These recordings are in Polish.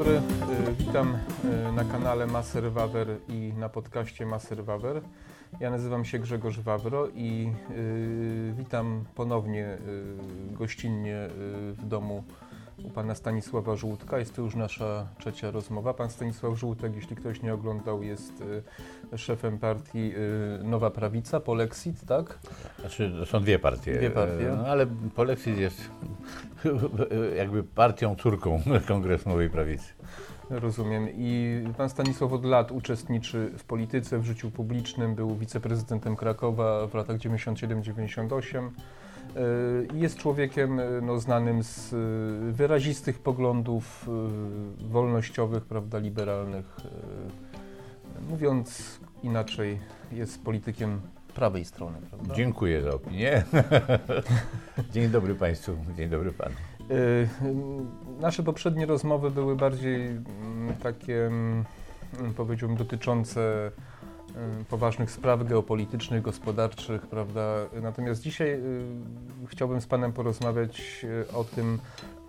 dobry, y, witam y, na kanale Maser Wawer i na podcaście Maser Wawer. Ja nazywam się Grzegorz Wawro i y, witam ponownie gościnnie w domu u pana Stanisława Żółtka. Jest to już nasza trzecia rozmowa. Pan Stanisław Żółtek, jeśli ktoś nie oglądał, jest szefem partii Nowa Prawica, Polexit, tak? Znaczy, są dwie partie. Dwie partie. No, ale Polexit jest jakby partią córką Kongresu Nowej Prawicy. Rozumiem. I pan Stanisław od lat uczestniczy w polityce, w życiu publicznym, był wiceprezydentem Krakowa w latach 97-98. Y, jest człowiekiem y, no, znanym z y, wyrazistych poglądów wolnościowych, prawda, liberalnych. Mówiąc inaczej, jest politykiem prawej strony, prawda? Dziękuję za opinię. dzień dobry Państwu, dzień dobry Panu. Nasze poprzednie rozmowy były bardziej mm, takie, mm, powiedziałbym, dotyczące poważnych spraw geopolitycznych, gospodarczych, prawda? Natomiast dzisiaj y, chciałbym z Panem porozmawiać o tym,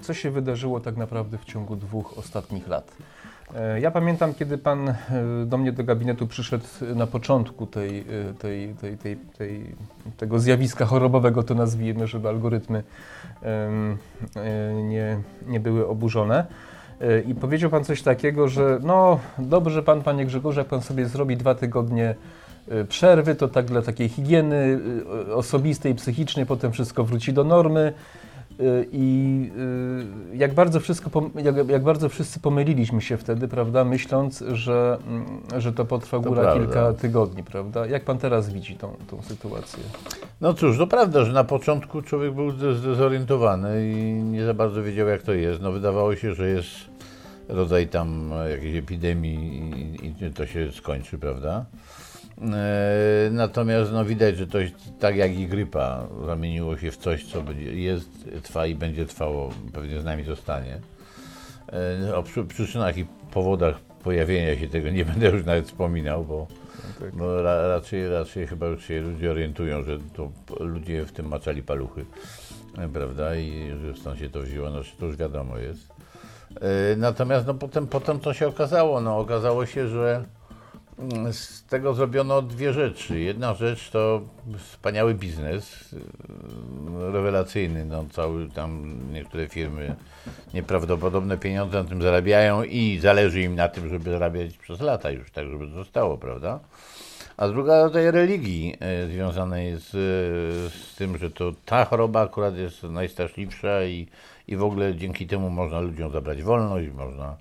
co się wydarzyło tak naprawdę w ciągu dwóch ostatnich lat. E, ja pamiętam, kiedy pan e, do mnie do gabinetu przyszedł na początku tej, e, tej, tej, tej, tej tego zjawiska chorobowego, to nazwijmy, żeby algorytmy nie, nie były oburzone. I powiedział pan coś takiego, że no dobrze pan, panie Grzegorzu, jak pan sobie zrobi dwa tygodnie przerwy, to tak dla takiej higieny osobistej, psychicznej, potem wszystko wróci do normy. I jak bardzo, wszystko, jak, jak, bardzo wszyscy pomyliliśmy się wtedy, prawda, myśląc, że, mm, że to potrwa to góra prawda. kilka tygodni, prawda? Jak pan teraz widzi tą, tą sytuację? No cóż, to prawda, że na początku człowiek był zdezorientowany i nie za bardzo wiedział, jak to jest. No wydawało się, że jest rodzaj tam jakiejś epidemii i, i to się skończy, prawda? E, natomiast no, widać, że to tak jak i grypa zamieniło się w coś, co jest, trwa i będzie trwało, pewnie z nami zostanie. E, o przyczynach i powodach pojawienia się tego nie będę już nawet wspominał, bo, no tak. ra, raczej, raczej chyba już się ludzie orientują, że to ludzie w tym maczali paluchy, e, prawda, i że stąd się to wzięło, no to już wiadomo jest. Natomiast no, potem, potem to się okazało, no okazało się, że z tego zrobiono dwie rzeczy. Jedna rzecz to wspaniały biznes, y, rewelacyjny. No, cały tam niektóre firmy nieprawdopodobne pieniądze na tym zarabiają i zależy im na tym, żeby zarabiać przez lata już, tak żeby zostało, prawda? A druga rodzaj religii y, związanej z, z tym, że to ta choroba akurat jest najstraszliwsza i, i w ogóle dzięki temu można ludziom zabrać wolność, można,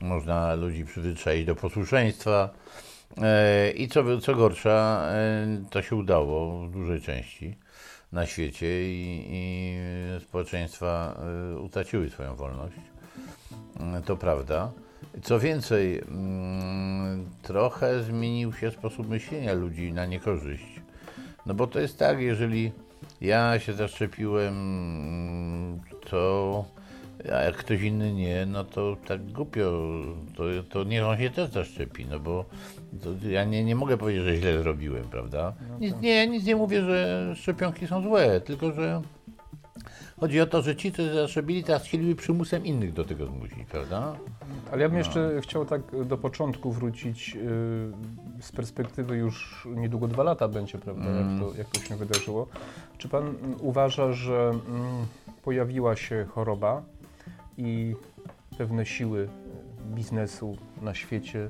można ludzi przyzwyczaić do posłuszeństwa. E, I co, co gorsza, e, to się udało w dużej części na świecie i, i społeczeństwa e, utraciły swoją wolność. To prawda. Co więcej, mm, trochę zmienił się sposób myślenia ludzi na niekorzyść. No bo to jest tak, jeżeli ja się zaszczepiłem, to a jak ktoś inny nie, no to tak głupio, to, to niech on się też zaszczepi, no bo ja nie, nie mogę powiedzieć, że źle zrobiłem, prawda? No nic, nie, nic nie mówię, że szczepionki są złe, tylko że chodzi o to, że ci, co zaszczepili, teraz chcieliby przymusem innych do tego zmusić, prawda? Ale ja bym no. jeszcze chciał tak do początku wrócić yy, z perspektywy już niedługo dwa lata będzie, prawda, mm. jak, to, jak to się wydarzyło. Czy pan uważa, że mm, pojawiła się choroba, i pewne siły biznesu na świecie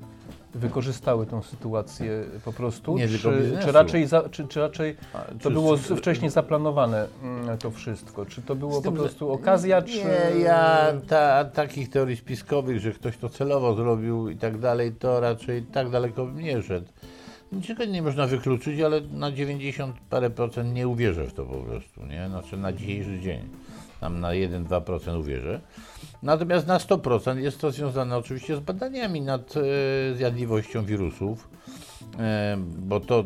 wykorzystały tą sytuację po prostu? Nie, czy, czy, raczej, za, czy, czy raczej to czy, było czy, wcześniej zaplanowane mm, to wszystko? Czy to było tym, po prostu okazja? Nie, czy... ja ta, takich teorii spiskowych, że ktoś to celowo zrobił i tak dalej, to raczej tak daleko bym nie szedł. Niczego nie można wykluczyć, ale na 90 parę procent nie uwierzę w to po prostu, nie? Znaczy na dzisiejszy dzień tam na 1-2% uwierzę. Natomiast na 100% jest to związane oczywiście z badaniami nad e, zjadliwością wirusów, e, bo to,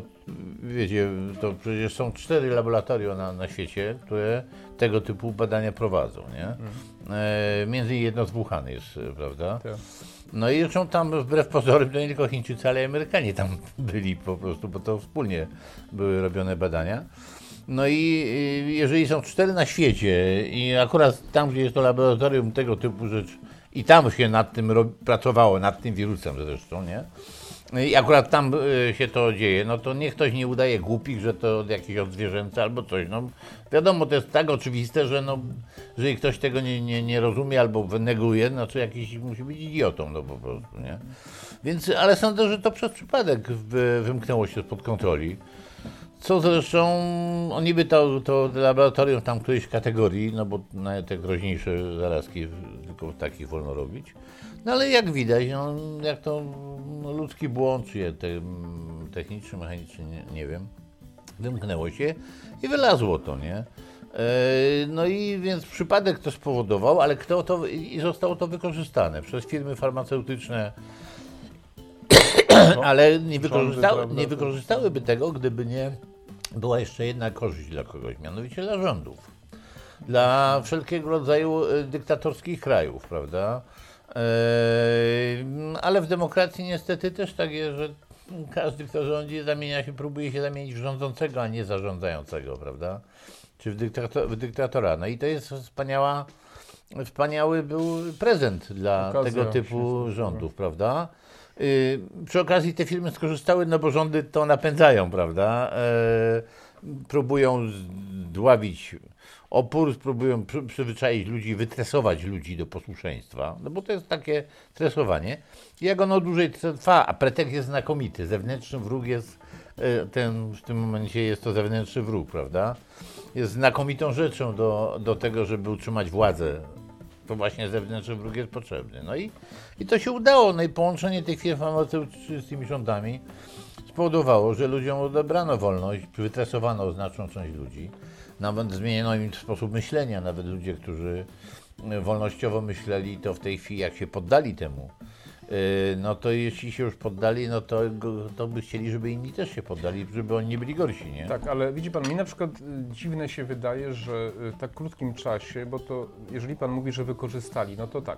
wiecie, to przecież są cztery laboratoria na, na świecie, które tego typu badania prowadzą, nie? E, między innymi jedno z Wuhan jest, prawda? Tak. No i zresztą tam wbrew pozorom to nie tylko Chińczycy, ale i Amerykanie tam byli po prostu, bo to wspólnie były robione badania. No i jeżeli są cztery na świecie i akurat tam, gdzie jest to laboratorium tego typu rzecz I tam się nad tym pracowało, nad tym wirusem zresztą, nie? I akurat tam y, się to dzieje, no to niech ktoś nie udaje głupich, że to od jakieś odzwierzęce albo coś. No, wiadomo, to jest tak oczywiste, że no, jeżeli ktoś tego nie, nie, nie rozumie albo neguje, no to jakiś musi być idiotą, no po prostu, nie? Więc, ale sądzę, że to przez przypadek wy, wymknęło się spod kontroli. Co zresztą, on niby to, to laboratorium tam którejś kategorii, no bo te groźniejsze zarazki tylko takich wolno robić. No ale jak widać, no, jak to no, ludzki błąd, czy je te, techniczny, mechaniczny, nie, nie wiem, wymknęło się i wylazło to, nie? E, No i więc przypadek to spowodował, ale kto to i zostało to wykorzystane przez firmy farmaceutyczne, ale nie, wykorzysta, nie wykorzystałyby tego, gdyby nie była jeszcze jedna korzyść dla kogoś, mianowicie dla rządów. Dla wszelkiego rodzaju e, dyktatorskich krajów, prawda? E, ale w demokracji niestety też tak jest, że każdy, kto rządzi, zamienia się, próbuje się zamienić w rządzącego, a nie zarządzającego, prawda? Czy w, dyktato, w dyktatora. No i to jest wspaniała, wspaniały był prezent dla Okazja tego typu rządów, prawda? Y, przy okazji te firmy skorzystały, no bo rządy to napędzają, prawda? E, próbują zdławić opór, próbują przy, przyzwyczaić ludzi, wytresować ludzi do posłuszeństwa, no bo to jest takie tresowanie. Jak ono dłużej trwa, a pretekst jest znakomity, zewnętrzny wróg jest, e, ten, w tym momencie jest to zewnętrzny wróg, prawda? Jest znakomitą rzeczą do, do tego, żeby utrzymać władzę to właśnie zewnętrzny wróg jest potrzebny. No i, i to się udało. No i połączenie tych firm farmaceutycznych z tymi rządami spowodowało, że ludziom odebrano wolność, wytresowano znaczną część ludzi. Nawet zmieniono im sposób myślenia. Nawet ludzie, którzy wolnościowo myśleli, to w tej chwili, jak się poddali temu, no to jeśli się już poddali, no to, to by chcieli, żeby inni też się poddali, żeby oni nie byli gorsi, nie? Tak, ale widzi pan, mi na przykład y, dziwne się wydaje, że y, w tak krótkim czasie, bo to jeżeli pan mówi, że wykorzystali, no to tak,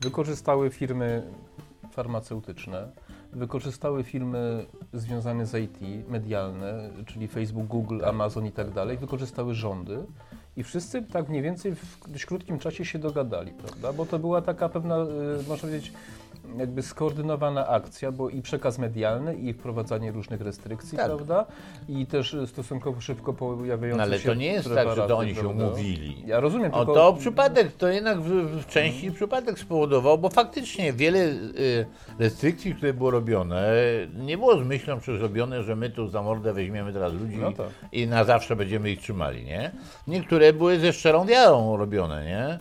wykorzystały firmy farmaceutyczne, wykorzystały firmy związane z IT, medialne, czyli Facebook, Google, Amazon i tak dalej, wykorzystały rządy i wszyscy tak mniej więcej w dość krótkim czasie się dogadali, prawda? Bo to była taka pewna, y, można powiedzieć, jakby skoordynowana akcja, bo i przekaz medialny, i wprowadzanie różnych restrykcji, Tak. prawda? I też stosunkowo szybko pojawiające No, ale się to nie jest tak, że preparaty, to oni się prawda? umówili. Ja rozumiem, O tylko... to przypadek, to jednak w, w części przypadek spowodował, bo faktycznie wiele y, restrykcji, które było robione, nie było z myślą przecież robione, że my tu za mordę weźmiemy teraz ludzi No tak. i na zawsze będziemy ich trzymali, nie? Niektóre były ze szczerą wiarą robione, nie?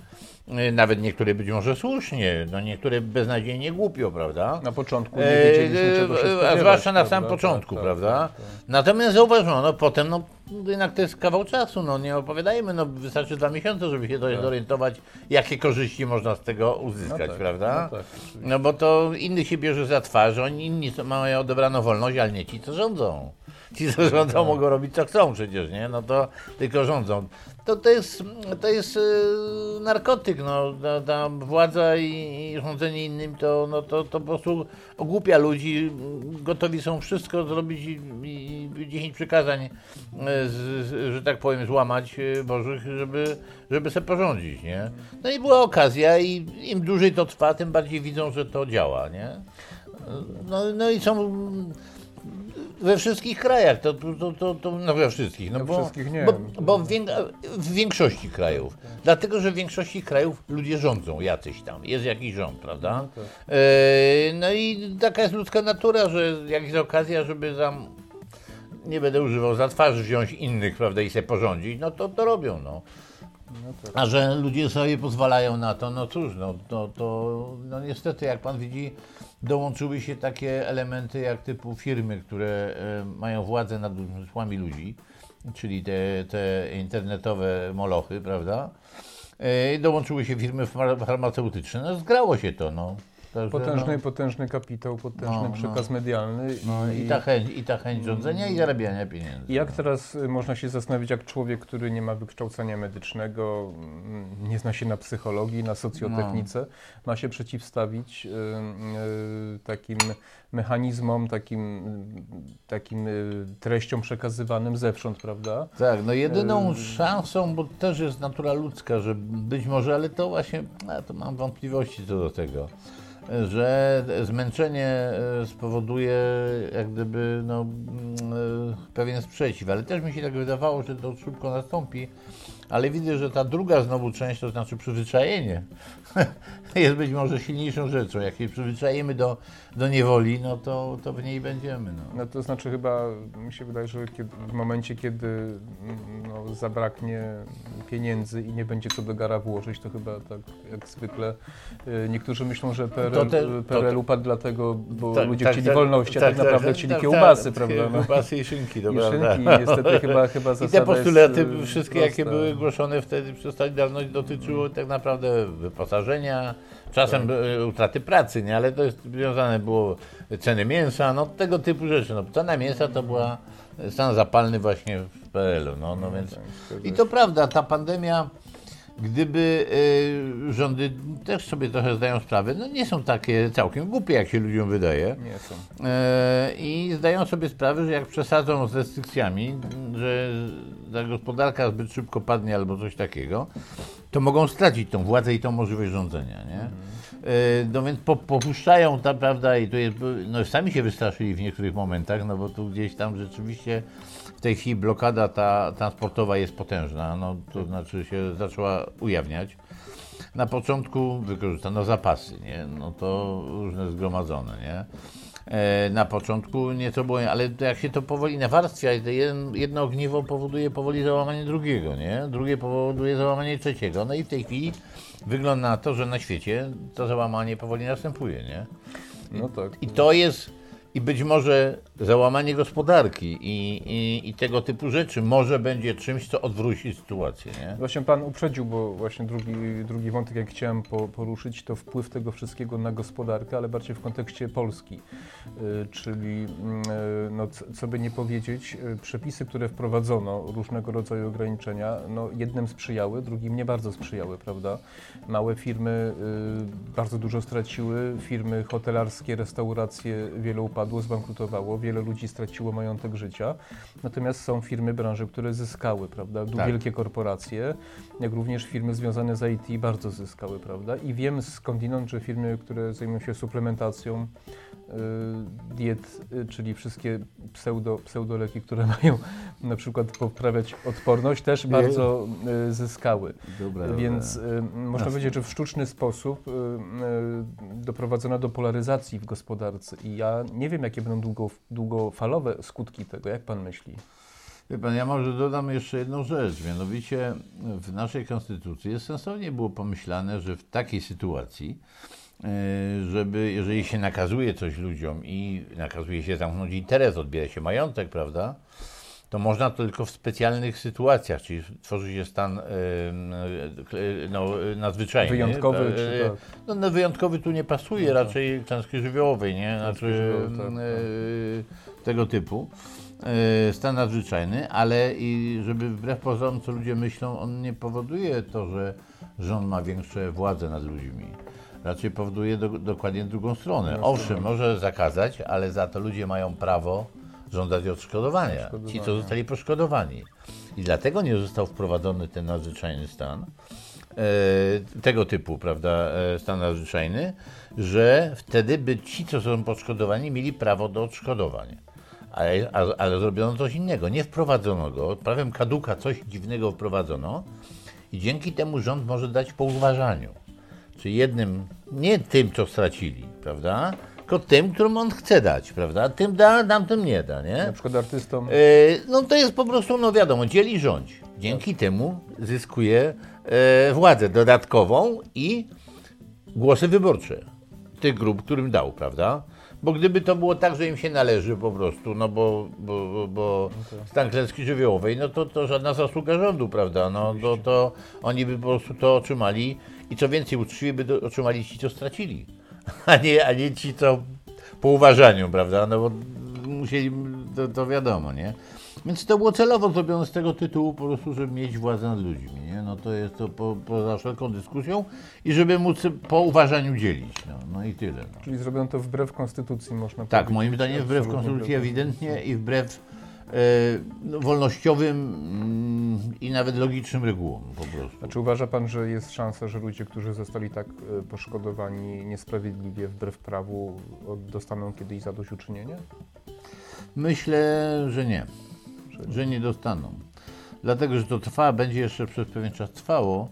Y, Nawet niektóre być może słusznie, no niektóre beznadziejnie głupio, prawda? Na początku nie E, wiedzieliśmy, czego się spodziewać, A zwłaszcza na samym początku, Tak, tak, prawda? tak, tak. Natomiast zauważono potem, no jednak to jest kawał czasu, no nie opowiadajmy, no wystarczy dwa miesiące, żeby się Tak. zorientować, jakie korzyści można z tego uzyskać, tak, prawda? no tak. No bo to innych się bierze za twarz, oni inni mają odebraną wolność, ale nie ci, co rządzą. Ci, co rządzą, Tak. mogą robić co chcą przecież, nie? No to tylko rządzą. To, to jest, to jest e, narkotyk, no. Ta, ta władza i, i rządzenie innym to, no, to, to po prostu ogłupia ludzi. Gotowi są wszystko zrobić i, i, i 10 przykazań, e, z, z, że tak powiem, złamać e, Bożych, żeby, żeby sobie porządzić, nie? No i była okazja i im dłużej to trwa, tym bardziej widzą, że to działa, nie? No, no i są we wszystkich krajach, to, to, to, to no we wszystkich, no bo, wszystkich nie. bo, bo w, w większości krajów. Dlatego, że w większości krajów ludzie rządzą jacyś tam, jest jakiś rząd, prawda? tak. E, no i taka jest ludzka natura, że jak jest okazja, żeby tam, nie będę używał za twarz wziąć innych, prawda, i sobie porządzić, no to to robią, no. No tak. A że ludzie sobie pozwalają na to, no cóż, no to, to no niestety, jak pan widzi, dołączyły się takie elementy jak typu firmy, które e, mają władzę nad umysłami ludzi, czyli te, te internetowe molochy, prawda? E, dołączyły się firmy far- farmaceutyczne, no zgrało się to, no. Także, Potężny, no, potężny kapitał, potężny No, no. przekaz medialny. no, i, ta chęć, I ta chęć rządzenia i zarabiania pieniędzy. I jak teraz y, można się zastanowić, jak człowiek, który nie ma wykształcenia medycznego, mm, nie zna się na psychologii, na socjotechnice, ma się przeciwstawić y, y, takim mechanizmom, takim, takim y, treściom przekazywanym zewsząd, prawda? Tak, no jedyną Ym. szansą, bo też jest natura ludzka, że być może, ale to właśnie, ja to mam wątpliwości co do tego, że zmęczenie e, spowoduje jak gdyby no, mm, e, pewien sprzeciw, ale też mi się tak wydawało, że to szybko nastąpi, ale widzę, że ta druga znowu część, to znaczy przyzwyczajenie, jest być może silniejszą rzeczą. Jak się przyzwyczajemy do, do niewoli, no to, to w niej będziemy. No. No to znaczy chyba, mi się wydaje, że kiedy, w momencie, kiedy no, zabraknie pieniędzy i nie będzie co do gara włożyć, to chyba tak jak zwykle y, niektórzy myślą, że PRL, To te- to PRL upadł dlatego, bo Tak, ludzie tak, chcieli tak, wolności, a tak, naprawdę chcieli tak, kiełbasy, tak, prawda? No. Kiełbasy i szynki, to I prawda. szynki, niestety chyba, chyba I te postulaty wszystkie, jakie były głoszone wtedy przez Solidarność, dotyczyły tak naprawdę wyposażenia, czasem Tak. utraty pracy, nie? ale to jest związane było ceny mięsa, no tego typu rzeczy. No, cena mięsa to była stan zapalny właśnie w PRL-u. No, no więc... Tak, I to prawda, ta pandemia, gdyby e, rządy też sobie trochę zdają sprawę, no nie są takie całkiem głupie, jak się ludziom wydaje. Nie są. E, I zdają sobie sprawę, że jak przesadzą z restrykcjami, że ta gospodarka zbyt szybko padnie albo coś takiego, to mogą stracić tą władzę i tą możliwość rządzenia. Nie? E, No więc po, popuszczają, ta prawda, i to jest, no sami się wystraszyli w niektórych momentach, no bo tu gdzieś tam rzeczywiście w tej chwili blokada ta transportowa jest potężna, no to znaczy się zaczęła ujawniać. Na początku wykorzystano zapasy, nie? No to różne zgromadzone, nie? E, na początku nieco było, ale jak się to powoli nawarstwia, jedno ogniwo powoduje powoli załamanie drugiego, nie? Drugie powoduje załamanie trzeciego. No i w tej chwili wygląda na to, że na świecie to załamanie powoli następuje, nie? No tak. I to jest, i być może załamanie gospodarki i, i, i tego typu rzeczy może będzie czymś, co odwróci sytuację, nie? Właśnie Pan uprzedził, bo właśnie drugi, drugi wątek, jak chciałem po, poruszyć, to wpływ tego wszystkiego na gospodarkę, ale bardziej w kontekście Polski. Y, czyli, y, no, co by nie powiedzieć, y, przepisy, które wprowadzono, różnego rodzaju ograniczenia, no, jednym sprzyjały, drugim nie bardzo sprzyjały, prawda? Małe firmy bardzo dużo straciły, firmy hotelarskie, restauracje, wiele upadło, zbankrutowało, wiele ludzi straciło majątek życia. Natomiast są firmy, branże, które zyskały, prawda? Tak. Wielkie korporacje, jak również firmy związane z IT bardzo zyskały, prawda? I wiem skądinąd, że firmy, które zajmują się suplementacją y, diet, y, czyli wszystkie pseudo, pseudoleki, które mają na przykład poprawiać odporność, też bardzo y, zyskały. Dobra, Więc y, można Jasne. powiedzieć, że w sztuczny sposób y, doprowadzono do polaryzacji w gospodarce i ja nie wiem, jakie będą długo, długofalowe skutki tego. Jak pan myśli? Wie pan, ja może dodam jeszcze jedną rzecz, mianowicie w naszej konstytucji jest sensownie było pomyślane, że w takiej sytuacji, e, żeby jeżeli się nakazuje coś ludziom i nakazuje się zamknąć interes, odbiera się majątek, prawda, to można to tylko w specjalnych sytuacjach, czyli tworzy się stan e, e, no, nadzwyczajny. Wyjątkowy E, czy tak? no, no wyjątkowy tu nie pasuje, raczej klęski żywiołowej, nie? Znaczy żywiołowe, tak, e, tego typu. E, Stan nadzwyczajny, ale i żeby wbrew pozorom, co ludzie myślą, on nie powoduje to, że rząd ma większe władze nad ludźmi. Raczej powoduje do, dokładnie drugą stronę. Owszem, może zakazać, ale za to ludzie mają prawo żądać odszkodowania. Ci, co Odszkodowania. zostali poszkodowani. I dlatego nie został wprowadzony ten nadzwyczajny stan, e, tego typu, prawda, e, stan nadzwyczajny, że wtedy by ci, co są poszkodowani, mieli prawo do odszkodowań. Ale, a, ale zrobiono coś innego. Nie wprowadzono go. Prawem kaduka coś dziwnego wprowadzono i dzięki temu rząd może dać po uważaniu. Czy jednym, nie tym, co stracili, prawda? Tylko tym, którym on chce dać, prawda? Tym da, tamtym nie da, nie? Na przykład artystom. E, no to jest po prostu, no wiadomo, dzieli rządź. Dzięki temu zyskuje e, władzę dodatkową i głosy wyborcze tych grup, którym dał, prawda? Bo gdyby to było tak, że im się należy po prostu, no bo, bo, bo, bo stan klęski żywiołowej, no to, to żadna zasługa rządu, prawda? No to, to oni by po prostu to otrzymali i co więcej, uczciwie by do, otrzymali ci, co stracili. a nie, a nie ci, co po uważaniu, prawda? No bo musieli, to, to wiadomo, nie? Więc to było celowo zrobione z tego tytułu po prostu, żeby mieć władzę nad ludźmi, nie? No to jest to po, poza wszelką dyskusją i żeby móc po uważaniu dzielić, no, no i tyle. No. Czyli zrobiono to wbrew konstytucji, można Tak, powiedzieć. moim zdaniem wbrew konstytucji ewidentnie i wbrew wolnościowym mm, i nawet logicznym regułom po prostu. A czy uważa Pan, że jest szansa, że ludzie, którzy zostali tak e, poszkodowani niesprawiedliwie, wbrew prawu, dostaną kiedyś zadośćuczynienie? Myślę, że nie, że nie dostaną. Dlatego, że to trwa, będzie jeszcze przez pewien czas trwało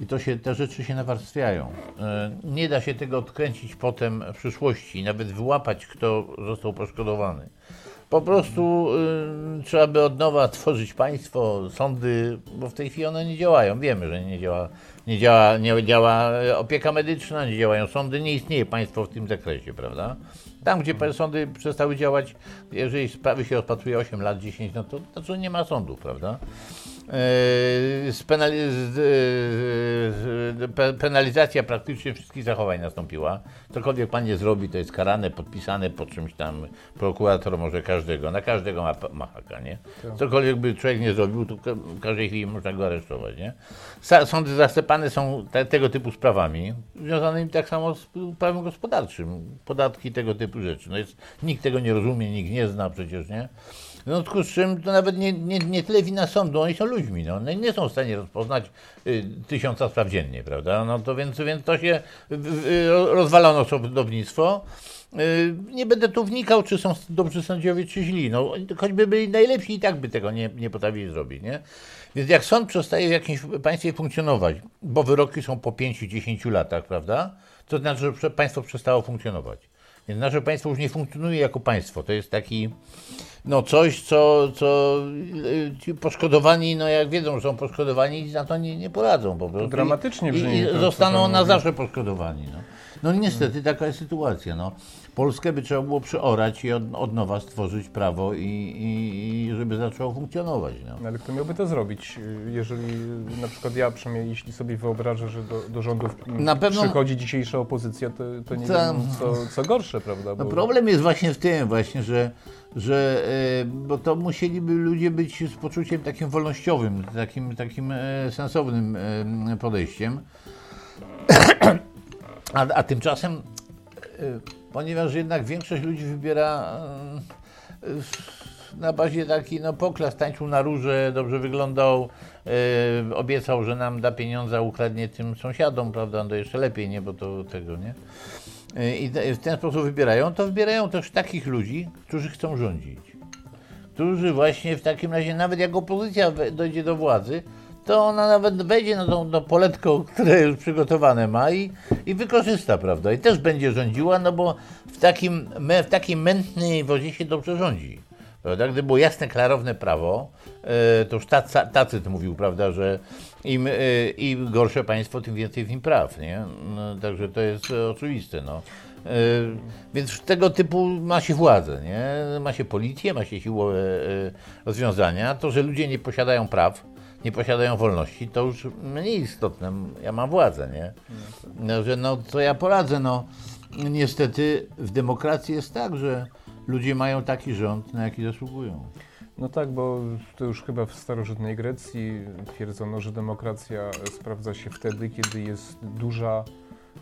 i to się, te rzeczy się nawarstwiają. E, Nie da się tego odkręcić potem w przyszłości, nawet wyłapać, kto został poszkodowany. Po prostu y, trzeba by od nowa tworzyć państwo, sądy, bo w tej chwili one nie działają. Wiemy, że nie działa, nie działa, nie działa opieka medyczna, nie działają sądy, nie istnieje państwo w tym zakresie, prawda? Tam, gdzie sądy przestały działać, jeżeli sprawy się rozpatruje 8 lat, 10, no to znaczy nie ma sądów, prawda? Pe- penalizacja praktycznie wszystkich zachowań nastąpiła. Cokolwiek pan nie zrobi, to jest karane, podpisane po czymś tam. Prokurator może każdego, na każdego ma, ma haka, nie? Cokolwiek by człowiek nie zrobił, to w każdej chwili można go aresztować, nie? Sądy zasypane są te, tego typu sprawami, związanymi tak samo z prawem gospodarczym, podatki, tego typu rzeczy. No jest, nikt tego nie rozumie, nikt nie zna przecież, nie? W związku z czym to nawet nie, nie, nie tyle wina sądu, oni są ludźmi, no. One nie są w stanie rozpoznać y, tysiąca spraw dziennie, prawda? No to więc, więc to się y, y, rozwalono sądownictwo. Nie będę tu wnikał, czy są dobrzy sędziowie, czy źli. No, choćby byli najlepsi, i tak by tego nie, nie potrafili zrobić, nie? Więc jak sąd przestaje w jakimś państwie funkcjonować, bo wyroki są po 5-10 latach, prawda? To znaczy, że państwo przestało funkcjonować. Więc nasze państwo już nie funkcjonuje jako państwo. To jest taki no coś, co, co y, ci poszkodowani, no jak wiedzą, że są poszkodowani, na to nie, nie poradzą po prostu. dramatycznie I, brzmi i co zostaną na zawsze poszkodowani. No. no niestety taka jest sytuacja. No. Polskę by trzeba było przeorać i od, od nowa stworzyć prawo i, i, i żeby zaczęło funkcjonować. No. No, Ale kto miałby to zrobić, jeżeli na przykład ja przynajmniej, jeśli sobie wyobrażę, że do, do rządów mm, pewno- przychodzi dzisiejsza opozycja, to, to nie Tam- wiem, co, co gorsze, prawda? No Bo- problem jest właśnie w tym właśnie, że, że e, bo to musieliby ludzie być z poczuciem takim wolnościowym, takim, takim e, sensownym e, podejściem. A, a tymczasem, ponieważ jednak większość ludzi wybiera e, e, na bazie taki, no poklas, tańczył na róże, dobrze wyglądał, e, obiecał, że nam da pieniądze, ukradnie tym sąsiadom, prawda, no jeszcze lepiej, nie, bo to tego, nie? i te- w ten sposób wybierają, to wybierają też takich ludzi, którzy chcą rządzić. Którzy właśnie w takim razie, nawet jak opozycja dojdzie do władzy, to ona nawet wejdzie na tą no, poletko, które już przygotowane ma i, i wykorzysta, prawda? I też będzie rządziła, no bo w takim, w takiej mętnej wodzie się dobrze rządzi. Prawda? Gdyby było jasne, klarowne prawo, e, to już Tacyt mówił, prawda, że im, e, im gorsze państwo, tym więcej w nim praw, nie? No, także to jest oczywiste, no. E, Więc tego typu ma się władzę, nie? Ma się policję, ma się siłę e, rozwiązania. To, że ludzie nie posiadają praw, nie posiadają wolności, to już mniej istotne. Ja mam władzę, nie? No, że no, co ja poradzę, no. Niestety w demokracji jest tak, że ludzie mają taki rząd, na jaki zasługują. No tak, bo to już chyba w starożytnej Grecji twierdzono, że demokracja sprawdza się wtedy, kiedy jest duża,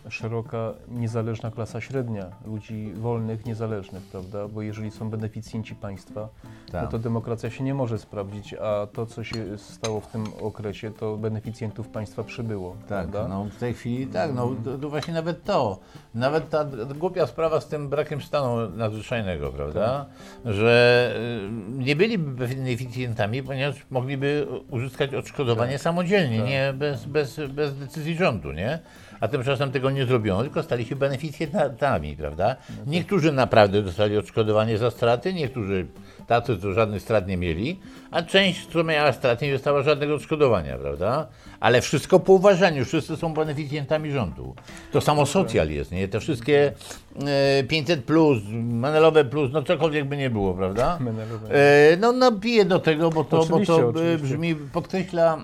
szeroka, niezależna klasa średnia, ludzi wolnych, niezależnych, prawda? Bo jeżeli są beneficjenci państwa, no Tak. to demokracja się nie może sprawdzić, a to, co się stało w tym okresie, to beneficjentów państwa przybyło, Tak, prawda? no w tej chwili tak, no to, to właśnie nawet to, nawet ta głupia sprawa z tym brakiem stanu nadzwyczajnego, prawda, że y, nie byliby beneficjentami, ponieważ mogliby uzyskać odszkodowanie samodzielnie, Tak. nie bez, bez, bez decyzji rządu, nie? A tymczasem tego nie zrobiono, tylko stali się beneficjentami, prawda? Niektórzy naprawdę dostali odszkodowanie za straty, niektórzy tacy, co żadnych strat nie mieli, a część, co miała strat, nie dostała żadnego odszkodowania, prawda? Ale wszystko po uważaniu, wszyscy są beneficjentami rządu. To samo socjal jest, nie? Te wszystkie e, 500 plus, Menelowe plus, no cokolwiek by nie było, prawda? E, no napiję do tego, bo to, bo to e, brzmi, podkreśla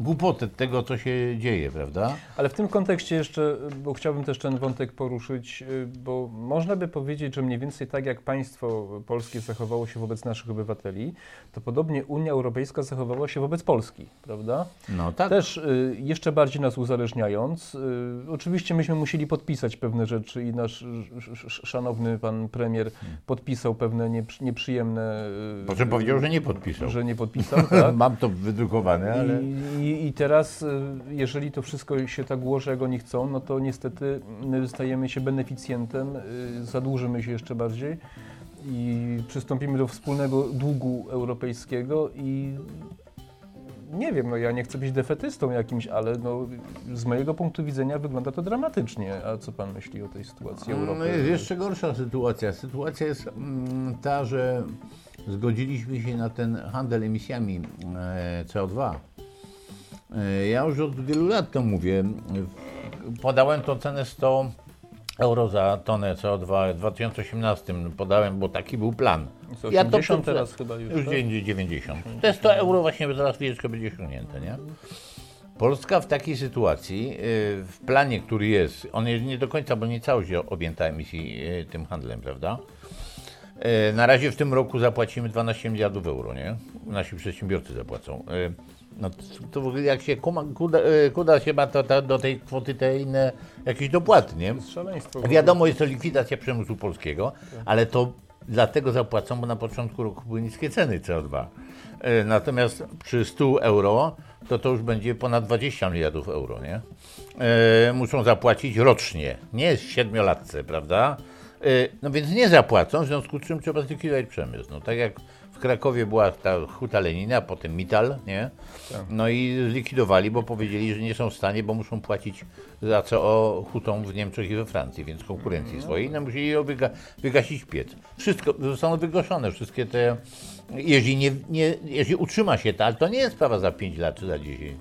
głupotę tego, co się dzieje, prawda? Ale w tym kontekście jeszcze, bo chciałbym też ten wątek poruszyć, y, bo można by powiedzieć, że mniej więcej tak jak państwo polskie zachowało się wobec naszych obywateli, to podobnie Unia Europejska zachowała się wobec Polski, prawda? No tak. Też y, jeszcze bardziej nas uzależniając. Y, oczywiście myśmy musieli podpisać pewne rzeczy i nasz sz, sz, szanowny pan premier podpisał pewne nieprzy- nieprzyjemne. Po czym powiedział, że nie podpisał. Że nie podpisał, tak? Mam to wydrukowane, ale... I, i, teraz, y, jeżeli to wszystko się tak ułoży, jak oni chcą, no to niestety my stajemy się beneficjentem, y, zadłużymy się jeszcze bardziej i przystąpimy do wspólnego długu europejskiego i nie wiem, no ja nie chcę być defetystą jakimś, ale no, z mojego punktu widzenia wygląda to dramatycznie. A co pan myśli o tej sytuacji Europy? No jest jeszcze gorsza sytuacja. Sytuacja jest mm, ta, że zgodziliśmy się na ten handel emisjami e, CO2. E, Ja już od wielu lat to mówię. Podałem tą cenę 100 euro za tonę CO2 w 2018. Podałem, bo taki był plan. Ja to 80 przed- teraz chyba już, Już tak? będzie 90. Te 100 euro właśnie zaraz chwileczkę będzie osiągnięte, nie? Polska w takiej sytuacji, y, w planie, który jest, on jest nie do końca, bo nie całość objęta emisji y, tym handlem, prawda? Na razie w tym roku zapłacimy 12 miliardów euro, nie? Nasi przedsiębiorcy zapłacą. No to, jak się kuma, kuda, y, kuda się ma to, to, do tej kwoty te inne jakieś dopłaty, nie? Szaleństwo. Wiadomo, jest to likwidacja przemysłu polskiego, ale to dlatego zapłacą, bo na początku roku były niskie ceny CO2. E, Natomiast przy 100 euro to to już będzie ponad 20 miliardów euro, nie? E, muszą zapłacić rocznie, nie z siedmiolatce, prawda? E, no więc nie zapłacą, w związku z czym trzeba zlikwidować przemysł. No tak jak Krakowie była ta huta Lenina, potem Mital, nie? No i zlikwidowali, bo powiedzieli, że nie są w stanie, bo muszą płacić za co o hutą w Niemczech i we Francji, więc konkurencji swojej, no musieli wyga wygasić piec. Wszystko zostaną wygaszone, wszystkie te, jeżeli, nie, nie, jeżeli utrzyma się ta, to nie jest sprawa za 5 lat czy za 10.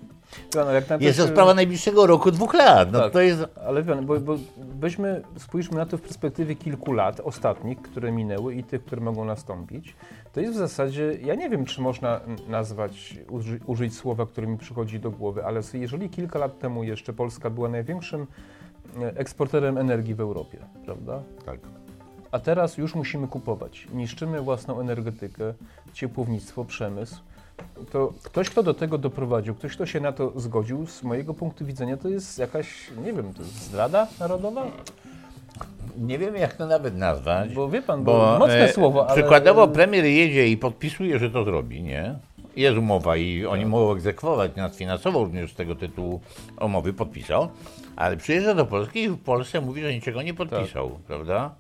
No, jak Jest to sprawa najbliższego roku, dwóch lat. No Tak. to jest Ale pan, bo, bo weźmy, spójrzmy na to w perspektywie kilku lat ostatnich, które minęły i tych, które mogą nastąpić. To jest w zasadzie, ja nie wiem, czy można nazwać, uży, użyć słowa, które mi przychodzi do głowy, ale jeżeli kilka lat temu jeszcze Polska była największym e, eksporterem energii w Europie, prawda? tak. A teraz już musimy kupować. Niszczymy własną energetykę, ciepłownictwo, przemysł. To ktoś, kto do tego doprowadził, ktoś, kto się na to zgodził, z mojego punktu widzenia to jest jakaś, nie wiem, to jest zdrada narodowa? Nie wiem jak to nawet nazwać. Bo wie pan, bo, Bo mocne e, słowo, ale... Przykładowo premier jedzie i podpisuje, że to zrobi, nie? Jest umowa i oni mogą egzekwować, nas finansowo również z tego tytułu umowy podpisał, ale przyjeżdża do Polski i w Polsce mówi, że niczego nie podpisał, prawda?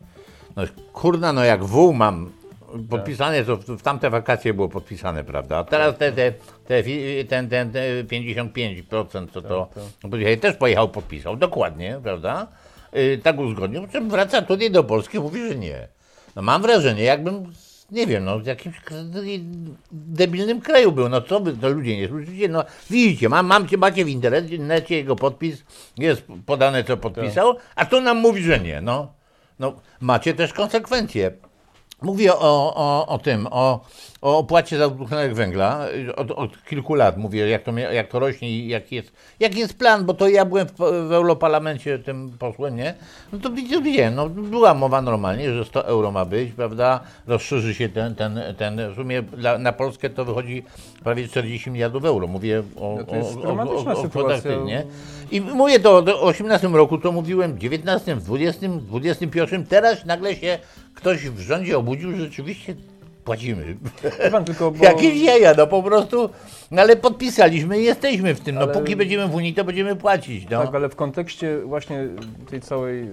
No kurna, no jak wół mam podpisane, to w, tamte wakacje było podpisane, prawda? A teraz te, te, te, ten, ten, te 55% to to, no bo dzisiaj też pojechał, podpisał, dokładnie, prawda? Yy, tak uzgodnił, po czym wraca tutaj do Polski mówi, że nie. No mam wrażenie, jakbym, nie wiem, no w jakimś debilnym kraju był, no co by to ludzie nie słyszycie, no widzicie, mam, mam, macie w internecie jego podpis, jest podane co podpisał, a to nam mówi, że nie, no. No macie też konsekwencje. Mówię o, o, o tym, o, o opłacie za dwutlenek węgla. Od, od kilku lat mówię, jak to, jak to rośnie i jaki jest, jaki jest plan, bo to ja byłem w, w Europarlamencie tym posłem, nie? No to widziałem, no, była mowa normalnie, że 100 euro ma być, prawda? Rozszerzy się ten, ten, ten w sumie dla, na Polskę to wychodzi prawie 40 miliardów euro. Mówię o, No to jest o, o, o, o kwotach, nie? I mówię to o 18 roku, to mówiłem w 19, w 20, w 21, teraz nagle się ktoś w rządzie obudził, że rzeczywiście płacimy. Pan, tylko bo... Jakieś jaja, no po prostu, no ale podpisaliśmy i jesteśmy w tym, no Ale- póki będziemy w Unii, to będziemy płacić, no. Tak, ale w kontekście właśnie tej całej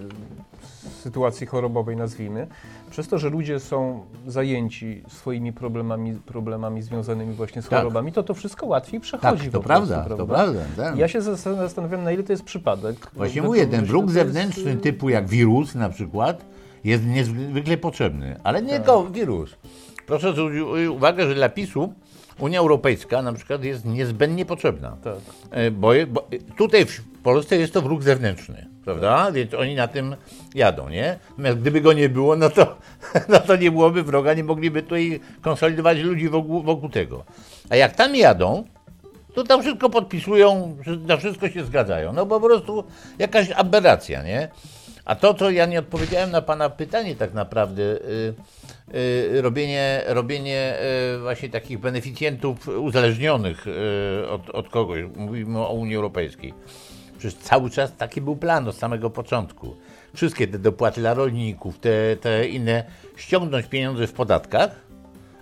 sytuacji chorobowej, nazwijmy, przez to, że ludzie są zajęci swoimi problemami, problemami związanymi właśnie z Tak. chorobami, to to wszystko łatwiej przechodzi. Tak, to po prawda, prostu, to prawda. tak. Ja się zas- zastanawiam, na ile to jest przypadek. Właśnie mówię, ten myślę, bruk jest, zewnętrzny y, typu jak wirus na przykład jest niezwykle potrzebny, ale nie Tak. tylko wirus. Proszę zwrócić uwagę, że dla PiSu Unia Europejska na przykład jest niezbędnie potrzebna. Tak. E, Bo, bo tutaj w Polsce jest to wróg zewnętrzny, prawda? Więc oni na tym jadą, nie? Natomiast gdyby go nie było, no to, no to nie byłoby wroga, nie mogliby tutaj konsolidować ludzi wokół, wokół tego. A jak tam jadą, to tam wszystko podpisują, na wszystko się zgadzają. No po prostu jakaś aberracja, nie? A to, co ja nie odpowiedziałem na Pana pytanie tak naprawdę, y, y, robienie, robienie y, właśnie takich beneficjentów uzależnionych y, od, od kogoś, mówimy o Unii Europejskiej. Przecież cały czas taki był plan od samego początku. Wszystkie te dopłaty dla rolników, te, te inne, ściągnąć pieniądze w podatkach,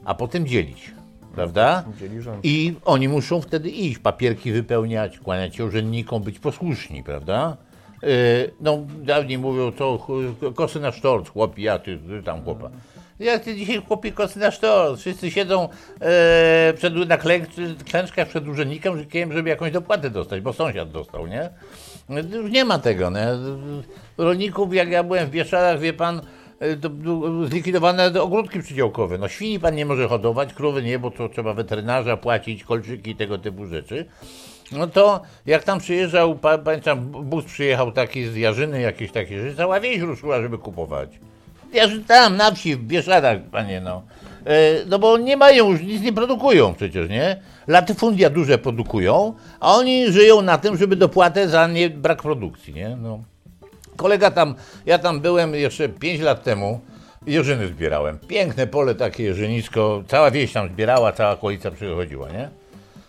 a potem dzielić, prawda? Rząd. I oni muszą wtedy iść, papierki wypełniać, kłaniać się urzędnikom, być posłuszni, prawda? No, dawniej mówią, to kosy na sztorc, chłopi, ja ty, ty tam chłopa. Jak ty dzisiaj chłopi kosy na sztorc? Wszyscy siedzą e, przed, na klęczkach przed urzędnikiem, żeby jakąś dopłatę dostać, bo sąsiad dostał, nie? Już nie ma tego, nie? Rolników, jak ja byłem w Bieszczadach, wie pan, e, to zlikwidowane ogródki przydziałkowe. No świni pan nie może hodować, krowy nie, bo to trzeba weterynarza płacić, kolczyki i tego typu rzeczy. No to jak tam przyjeżdżał, pa- pamiętam, bus przyjechał taki z Jarzyny, jakieś takie rzeczy, cała wieś ruszyła, żeby kupować. Jarzy tam, na wsi, w Bieszczadach, panie, no. E, No bo nie mają już, nic nie produkują przecież, nie? Latyfundia duże produkują, a oni żyją na tym, żeby dopłatę za nie, brak produkcji, nie? No. Kolega tam, ja tam byłem jeszcze 5 lat temu, jeżyny zbierałem. Piękne pole takie jeżynisko, cała wieś tam zbierała, cała okolica przychodziła, nie?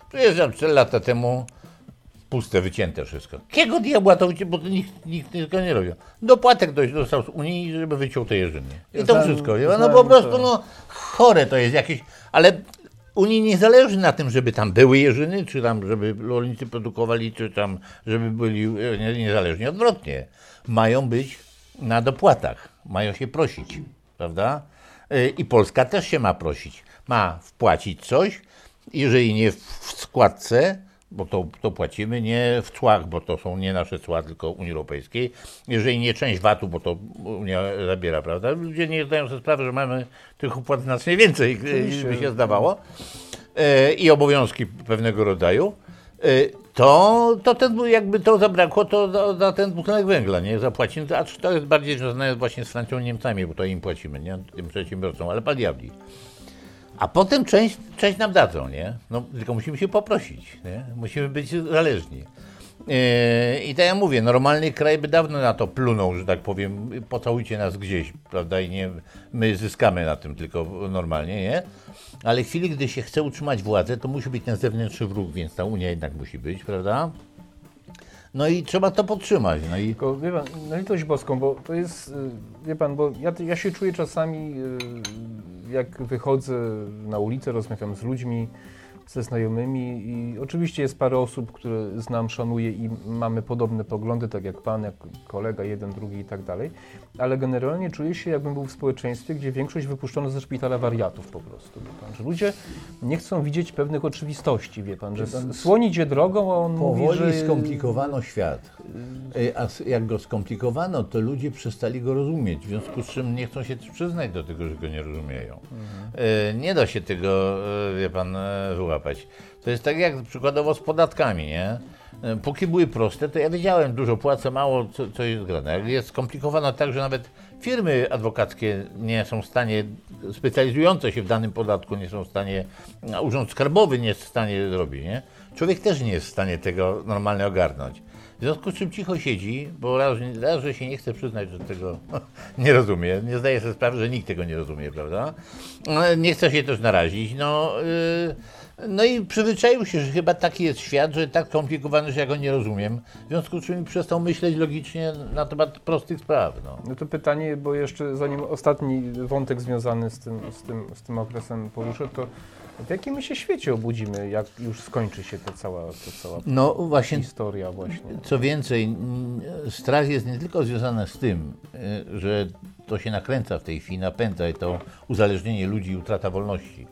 Przyjeżdżam 4 lata temu, puste, wycięte wszystko. Kiego diabła to wycię, bo to nikt, nikt tego nie robił. Dopłatek dość dostał z Unii, żeby wyciął te jeżyny. I to Znam- wszystko. No znam po prostu, no chore to jest jakieś, ale Unii nie zależy na tym, żeby tam były jeżyny, czy tam, żeby rolnicy produkowali, czy tam, żeby byli nie- niezależni. Odwrotnie. Mają być na dopłatach. Mają się prosić, prawda? E, I Polska też się ma prosić. Ma wpłacić coś, jeżeli nie w składce, bo to, to płacimy, nie w cłach, bo to są nie nasze cła, tylko Unii Europejskiej. Jeżeli nie część VAT-u, bo to Unia zabiera, prawda? Ludzie nie zdają sobie sprawy, że mamy tych opłat znacznie więcej, e, niż by się zdawało. E, I obowiązki pewnego rodzaju. E, To, to ten, jakby to zabrakło, to za, ten butelek węgla, nie? Zapłacimy, a to jest bardziej związane właśnie z Francją Niemcami, bo to im płacimy, nie? Tym przedsiębiorcom, ale pan diabli. A potem część, część nam dadzą, nie? No, tylko musimy się poprosić, nie? Musimy być zależni. Yy, I tak jak mówię, normalny kraj by dawno na to plunął, że tak powiem, pocałujcie nas gdzieś, prawda, i nie, my zyskamy na tym tylko normalnie, nie? Ale w chwili, gdy się chce utrzymać władzę, to musi być ten zewnętrzny wróg, więc ta Unia jednak musi być, prawda? No i trzeba to podtrzymać, no i... Tylko wie pan, na litość boską, bo to jest, y, wie pan, bo ja, ja się czuję czasami, y, jak wychodzę na ulicę, rozmawiam z ludźmi, ze znajomymi i oczywiście jest parę osób, które znam, szanuję i mamy podobne poglądy, tak jak pan, jak kolega, jeden, drugi i tak dalej, ale generalnie czuję się, jakbym był w społeczeństwie, gdzie większość wypuszczono ze szpitala wariatów po prostu, pan, że ludzie nie chcą widzieć pewnych oczywistości, wie pan, że słoń idzie drogą, a on mówi, Powoli że... skomplikowano świat. E, A s- jak go skomplikowano, to ludzie przestali go rozumieć, w związku z czym nie chcą się przyznać do tego, że go nie rozumieją. E, Nie da się tego, wie pan, e, wyłapać. To jest tak jak przykładowo z podatkami, nie? E, Póki były proste, to ja wiedziałem, dużo płacę, mało, co, co jest grane. Jak jest skomplikowane tak, że nawet firmy adwokackie nie są w stanie, specjalizujące się w danym podatku, nie są w stanie, a Urząd Skarbowy nie jest w stanie zrobić, nie? Człowiek też nie jest w stanie tego normalnie ogarnąć. W związku z czym cicho siedzi, bo raz, raz że się nie chce przyznać, że tego nie rozumie, nie zdaje sobie sprawy, że nikt tego nie rozumie, prawda? Nie chce się też narazić, no, yy, no i przyzwyczaił się, że chyba taki jest świat, że tak skomplikowany, że ja go nie rozumiem, w związku z czym przestał myśleć logicznie na temat prostych spraw, no. No to pytanie, bo jeszcze zanim ostatni wątek związany z tym, z tym, z tym okresem poruszę, to w jakim my się świecie obudzimy, jak już skończy się ta cała, ta cała No właśnie historia właśnie? Co więcej, strach jest nie tylko związany z tym, y, że to się nakręca w tej chwili, napędza i to uzależnienie ludzi i utrata wolności,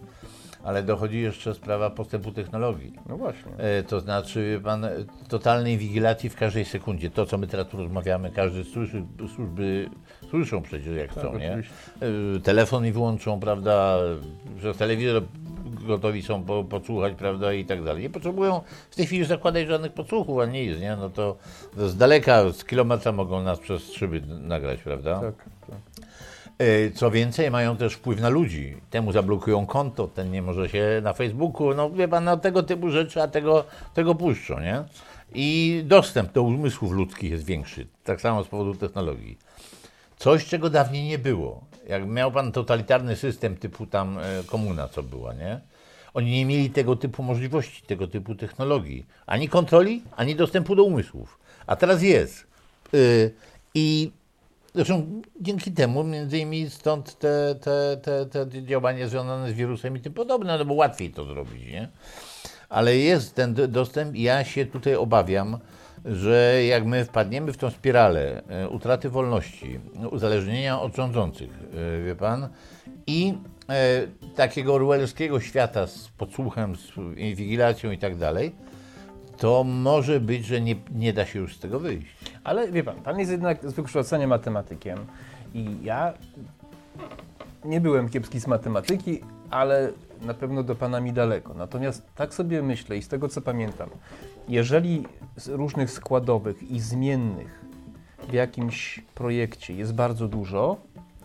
ale dochodzi jeszcze sprawa postępu technologii. No właśnie. E, To znaczy, pan, e, totalnej wigilacji w każdej sekundzie. To, co my teraz tu rozmawiamy, każdy słyszy, służby słyszą przecież jak chcą, nie? E, Telefon i wyłączą, prawda, że telewizor gotowi są po, podsłuchać, prawda, i tak dalej. Nie potrzebują w tej chwili zakładać żadnych podsłuchów, a nie jest, nie? No to z daleka, z kilometra mogą nas przez szyby nagrać, prawda? Tak, tak. E, Co więcej, mają też wpływ na ludzi. Temu zablokują konto, ten nie może się na Facebooku, no wie pan, no tego typu rzeczy, a tego, tego puszczą, nie? I dostęp do umysłów ludzkich jest większy, tak samo z powodu technologii. Coś, czego dawniej nie było. Jak miał pan totalitarny system typu tam e, komuna, co była, nie? Oni nie mieli tego typu możliwości, tego typu technologii. Ani kontroli, ani dostępu do umysłów. A teraz jest. Y, I Zresztą dzięki temu, między innymi stąd te, te, te, te działania związane z wirusem i tym podobne, no bo łatwiej to zrobić, nie? Ale jest ten dostęp i ja się tutaj obawiam, że jak my wpadniemy w tą spiralę e, utraty wolności, uzależnienia od rządzących, e, wie pan, i e, takiego orwellowskiego świata z podsłuchem, z inwigilacją i tak dalej, to może być, że nie, nie da się już z tego wyjść. Ale wie pan, pan jest jednak z wykształcenia matematykiem i ja nie byłem kiepski z matematyki, ale na pewno do pana mi daleko. Natomiast tak sobie myślę i z tego co pamiętam, jeżeli z różnych składowych i zmiennych w jakimś projekcie jest bardzo dużo,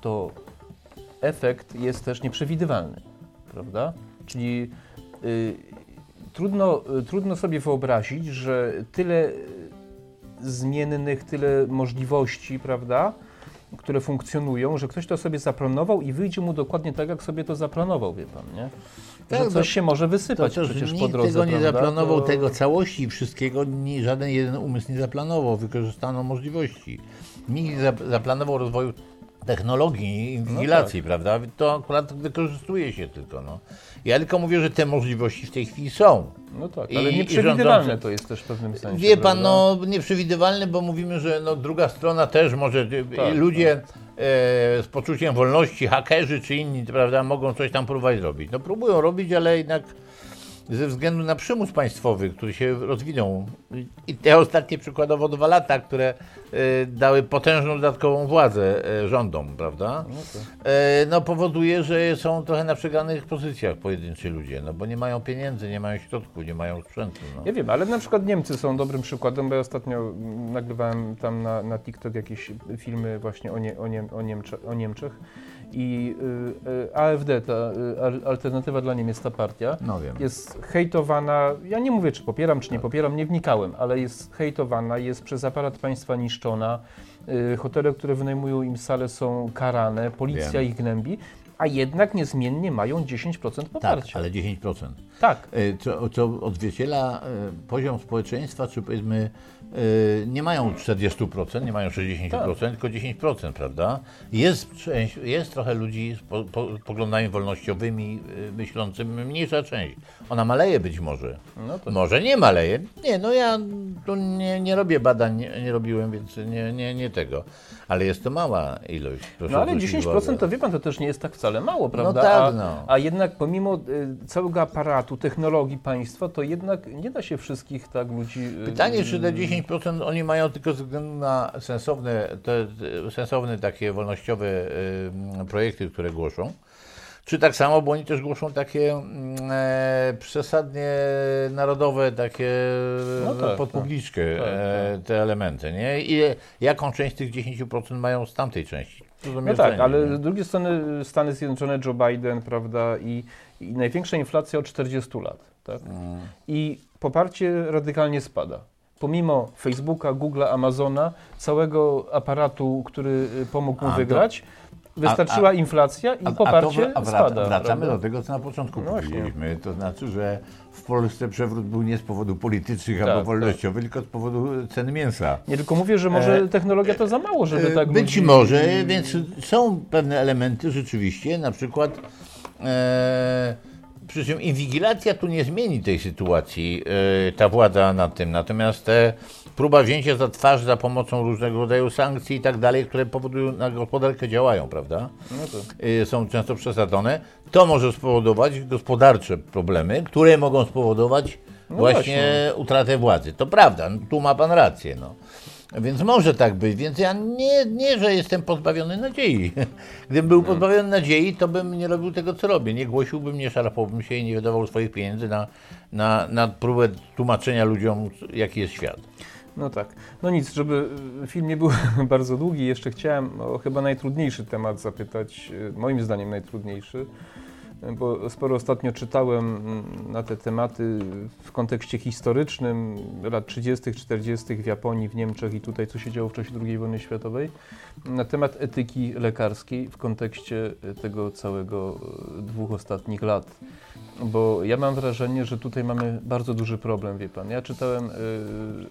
to efekt jest też nieprzewidywalny, prawda? Czyli y, trudno, y, trudno sobie wyobrazić, że tyle zmiennych, tyle możliwości, prawda, które funkcjonują, że ktoś to sobie zaplanował i wyjdzie mu dokładnie tak, jak sobie to zaplanował, wie pan, nie? Tak, że no, coś się może To wysypać też przecież nikt po drodze, tego nie prawda? zaplanował, To- tego całości wszystkiego, ni, żaden jeden umysł nie zaplanował, wykorzystano możliwości. Nikt nie zap- zaplanował rozwoju technologii i inwigilacji, prawda? To akurat wykorzystuje się tylko, no. Ja tylko mówię, że te możliwości w tej chwili są. No tak, ale i nieprzewidywalne rządzący- to jest też w pewnym sensie. Wie pan, prawda? no nieprzewidywalne, bo mówimy, że no, druga strona też może, Tak, ludzie e, z poczuciem wolności, hakerzy czy inni, prawda, mogą coś tam próbować robić. No próbują robić, ale jednak ze względu na przymus państwowy, który się rozwinął i te ostatnie przykładowo dwa lata, które e, dały potężną dodatkową władzę e, rządom, prawda, No tak. e, no powoduje, że są trochę na przegranych pozycjach pojedynczy ludzie, no bo nie mają pieniędzy, nie mają środków, nie mają sprzętu. No. Ja wiem, ale na przykład Niemcy są dobrym przykładem, bo ja ostatnio mm, nagrywałem tam na, na TikTok jakieś filmy właśnie o, nie, o, Niem, o, Niemcze, o Niemczech i y, y, AfD, ta y, Al- Alternatywa dla Niemiec, ta partia, No wiem. jest hejtowana, ja nie mówię czy popieram, czy nie popieram, nie wnikałem, ale jest hejtowana, jest przez aparat państwa niszczona, y, hotele, które wynajmują im sale są karane, policja Wiem. ich gnębi, a jednak niezmiennie mają 10% Tak, poparcia. ale 10%. tak. E, Co, co odzwierciedla e, poziom społeczeństwa, czy powiedzmy, nie mają 40%, nie mają 60%, tylko 10%, prawda? Jest, część, jest trochę ludzi z po, po, poglądami wolnościowymi, e, myślącym, mniejsza część. Ona maleje być może. No to Może nie maleje. Nie, no ja tu nie, nie robię badań, nie, nie robiłem, więc nie, nie, nie tego. Ale jest to mała ilość. Proszę No ale zwrócić 10% uwagę. to wie pan, to też nie jest tak wcale mało, prawda? tak, a, no. a jednak pomimo y, całego aparatu, technologii państwa, to jednak nie da się wszystkich tak ludzi... y, Pytanie, czy te 10% oni mają tylko ze względu na sensowne, te, sensowne takie wolnościowe projekty, które głoszą, czy tak samo, bo oni też głoszą takie e, przesadnie narodowe, takie No no tak, pod tak. publiczkę Tak, e, te elementy, nie? I jaką część tych 10% mają z tamtej części? No tak, ale nie? z drugiej strony Stany Zjednoczone, Joe Biden, prawda, i, i największa inflacja od 40 lat, tak? Mm. I poparcie radykalnie spada. Pomimo Facebooka, Google'a, Amazona, całego aparatu, który y, pomógł mu A, wygrać, wystarczyła inflacja i A- poparcie a to, a spada. wraca, wracamy do tego, co na początku No powiedzieliśmy. To znaczy, że w Polsce przewrót był nie z powodu politycznych Tak, albo tak. wolnościowych, tylko z powodu ceny mięsa. Nie tylko mówię, że może E, technologia to za mało, żeby E, tak Być ludzi- może, więc są pewne elementy rzeczywiście, na przykład e, przy czym inwigilacja tu nie zmieni tej sytuacji, yy, ta władza nad tym. Natomiast te próba wzięcia za twarz za pomocą różnego rodzaju sankcji i tak dalej, które powodują na gospodarkę działają, prawda? No to. Yy, są często przesadzone. To może spowodować gospodarcze problemy, które mogą spowodować No właśnie, właśnie. utratę władzy. To prawda, tu ma pan rację. No. Więc może tak być, więc ja nie, nie, że jestem pozbawiony nadziei. Gdybym był pozbawiony nadziei, to bym nie robił tego, co robię. Nie głosiłbym, nie szarpałbym się i nie wydawał swoich pieniędzy na, na, na próbę tłumaczenia ludziom, jaki jest świat. No tak. No nic, żeby y, film nie był bardzo długi, jeszcze chciałem o chyba najtrudniejszy temat zapytać, y, moim zdaniem najtrudniejszy, bo sporo ostatnio czytałem mm, na te tematy w kontekście historycznym lat 30., 40. w Japonii, w Niemczech i tutaj, co się działo w czasie II wojny światowej, na temat etyki lekarskiej w kontekście tego całego y, dwóch ostatnich lat. Bo ja mam wrażenie, że tutaj mamy bardzo duży problem, wie pan. Ja czytałem y,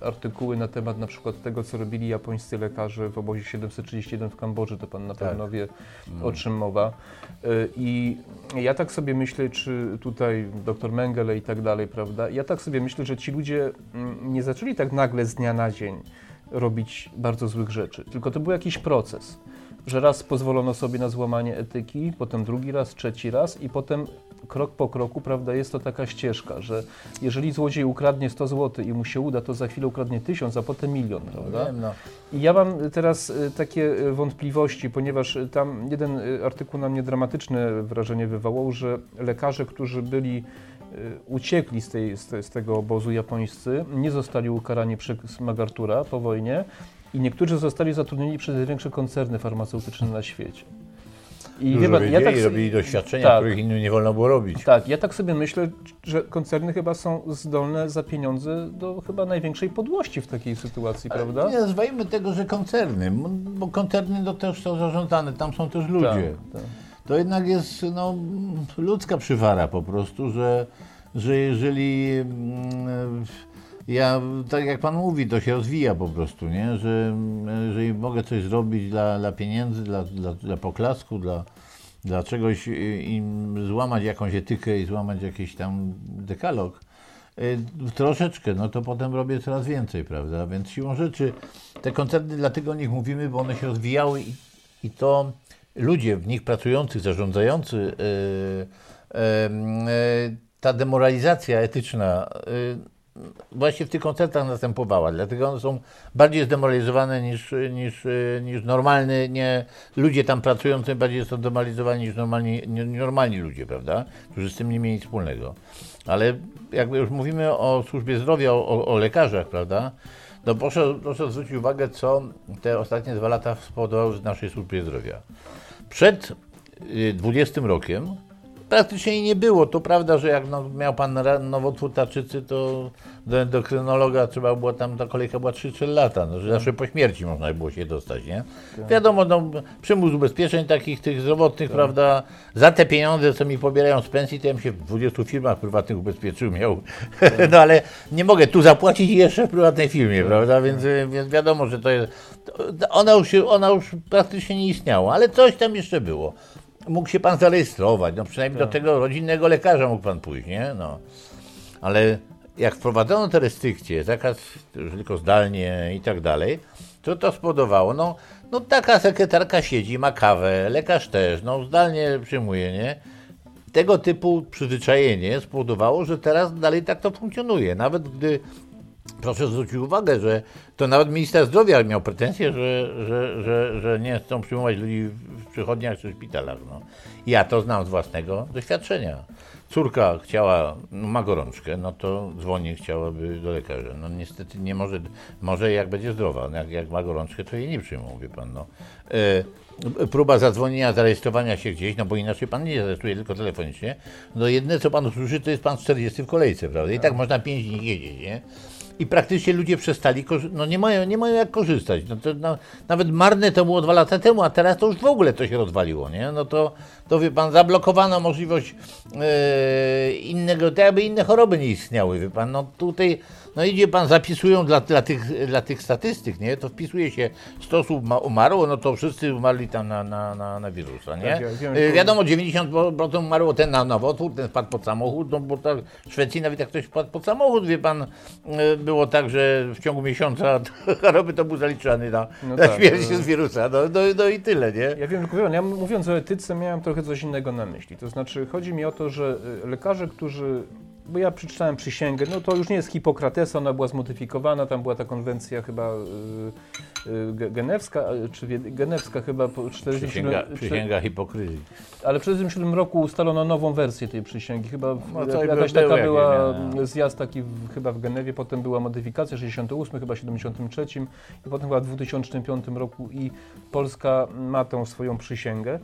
artykuły na temat na przykład tego, co robili japońscy lekarze w obozie 731 w Kambodży, to pan na Tak. pewno wie, o czym mowa. Y, I ja tak sobie myślę, czy tutaj dr Mengele i tak dalej, prawda? Ja tak sobie myślę, że ci ludzie mm, nie zaczęli tak nagle z dnia na dzień robić bardzo złych rzeczy, tylko to był jakiś proces. Że raz pozwolono sobie na złamanie etyki, potem drugi raz, trzeci raz i potem krok po kroku, prawda, jest to taka ścieżka, że jeżeli złodziej ukradnie 100 zł i mu się uda, to za chwilę ukradnie 1000, a potem milion, prawda? Wiem, no. I ja mam teraz y, takie y, wątpliwości, ponieważ y, tam jeden artykuł na mnie dramatyczne wrażenie wywołał, że lekarze, którzy byli uciekli z, tej, z, te, z tego obozu japońscy, nie zostali ukarani przez MacArthur'a po wojnie i niektórzy zostali zatrudnieni przez największe koncerny farmaceutyczne na świecie. I Dużo pan, wiedzieli, tak sobie- robili doświadczenia, tak. których innym nie wolno było robić. tak, ja tak sobie myślę, że koncerny chyba są zdolne za pieniądze do chyba największej podłości w takiej sytuacji, prawda? Nie nazwijmy tego, że koncerny, bo koncerny to też są zarządzane, tam są też ludzie. Tak, tak. To jednak jest no, ludzka przywara po prostu, że, że jeżeli mm, ja, tak jak pan mówi, to się rozwija po prostu, nie? Że jeżeli mogę coś zrobić dla, dla pieniędzy, dla, dla, dla poklasku, dla, dla czegoś i złamać jakąś etykę i złamać jakiś tam dekalog, y, troszeczkę, no to potem robię coraz więcej, prawda? Więc siłą rzeczy te koncerny, dlatego o nich mówimy, bo one się rozwijały i, i to ludzie w nich pracujący, zarządzający, y, y, y, ta demoralizacja etyczna y, właśnie w tych koncertach następowała, dlatego one są bardziej zdemoralizowane niż, niż, y, niż normalny, nie, ludzie tam pracujący bardziej są demoralizowani niż normalni, normalni ludzie, prawda, którzy z tym nie mieli wspólnego. Ale jakby już mówimy o służbie zdrowia, o, o, lekarzach, prawda, no proszę, proszę zwrócić uwagę, co te ostatnie dwa lata spowodowały w naszej służbie zdrowia. Przed y, 20 rokiem praktycznie jej nie było. To prawda, że jak no, miał pan nowotwór tarczycy, to do endokrynologa trzeba było tam, ta kolejka była 3-4 lata, no, że zawsze po śmierci można było się dostać, nie? Wiadomo, no, przymus ubezpieczeń takich tych zdrowotnych, prawda, za te pieniądze, co mi pobierają z pensji, to ja bym się w 20 firmach prywatnych ubezpieczył miał, no ale nie mogę tu zapłacić jeszcze w prywatnej firmie, prawda, więc, y, więc wiadomo, że to jest, ona już, ona już praktycznie nie istniała, ale coś tam jeszcze było. Mógł się pan zarejestrować, no przynajmniej do tego rodzinnego lekarza mógł pan pójść, nie? No. Ale jak wprowadzono te restrykcje, zakaz już tylko zdalnie i tak dalej, to to spowodowało, no, no taka sekretarka siedzi, ma kawę, lekarz też, no zdalnie przyjmuje, nie? Tego typu przyzwyczajenie spowodowało, że teraz dalej tak to funkcjonuje. Nawet gdy Proszę zwrócić uwagę, że to nawet minister zdrowia miał pretensje, że, że, że, że nie chcą przyjmować ludzi w przychodniach czy szpitalach. No. Ja to znam z własnego doświadczenia. Córka chciała, no, ma gorączkę, no to dzwoni, chciałaby do lekarza. No niestety nie może, może jak będzie zdrowa, no, jak, jak ma gorączkę, to jej nie przyjmą, wie pan. No. E, próba zadzwonienia, zarejestrowania się gdzieś, no bo inaczej pan nie zarejestruje, tylko telefonicznie. No jedyne, co pan usłyszy, to jest pan 40 w kolejce, prawda? I tak można 5 dni jeździć, nie? I praktycznie ludzie przestali, no nie mają, nie mają jak korzystać. No to, no, nawet marne to było dwa lata temu, a teraz to już w ogóle to się rozwaliło, nie? No to, to wie pan, zablokowano możliwość e, innego, tak jakby inne choroby nie istniały, wie pan. No tutaj, no idzie pan, zapisują dla, dla, tych, dla tych statystyk, nie? To wpisuje się 100 osób ma- umarło, no to wszyscy umarli tam na, na, na, na wirusa, nie? Tak, ja E, wiadomo, 90% umarło ten na nowotwór, ten wpadł pod samochód, no bo tak w Szwecji nawet jak ktoś wpadł pod samochód, wie pan, e, było tak, że w ciągu miesiąca choroby to był zaliczany na, No na tak, śmierć to- z wirusa, no, no, no i tyle, nie? Ja wiem, tylko ja mówiąc o etyce, miałem trochę coś innego na myśli. To znaczy, chodzi mi o to, że y, lekarze, którzy. Bo ja przeczytałem przysięgę, no to już nie jest Hipokratesa, ona była zmodyfikowana, tam była ta konwencja chyba y, y, ge- genewska, czy genewska chyba po 47, Przysięga, przysięga hipokryzji. ale w 1947 roku ustalono nową wersję tej przysięgi. Chyba No jakaś taka była nie? zjazd taki w, chyba w Genewie, potem była modyfikacja 68, chyba 73 i potem chyba w 2005 roku i Polska ma tą swoją przysięgę.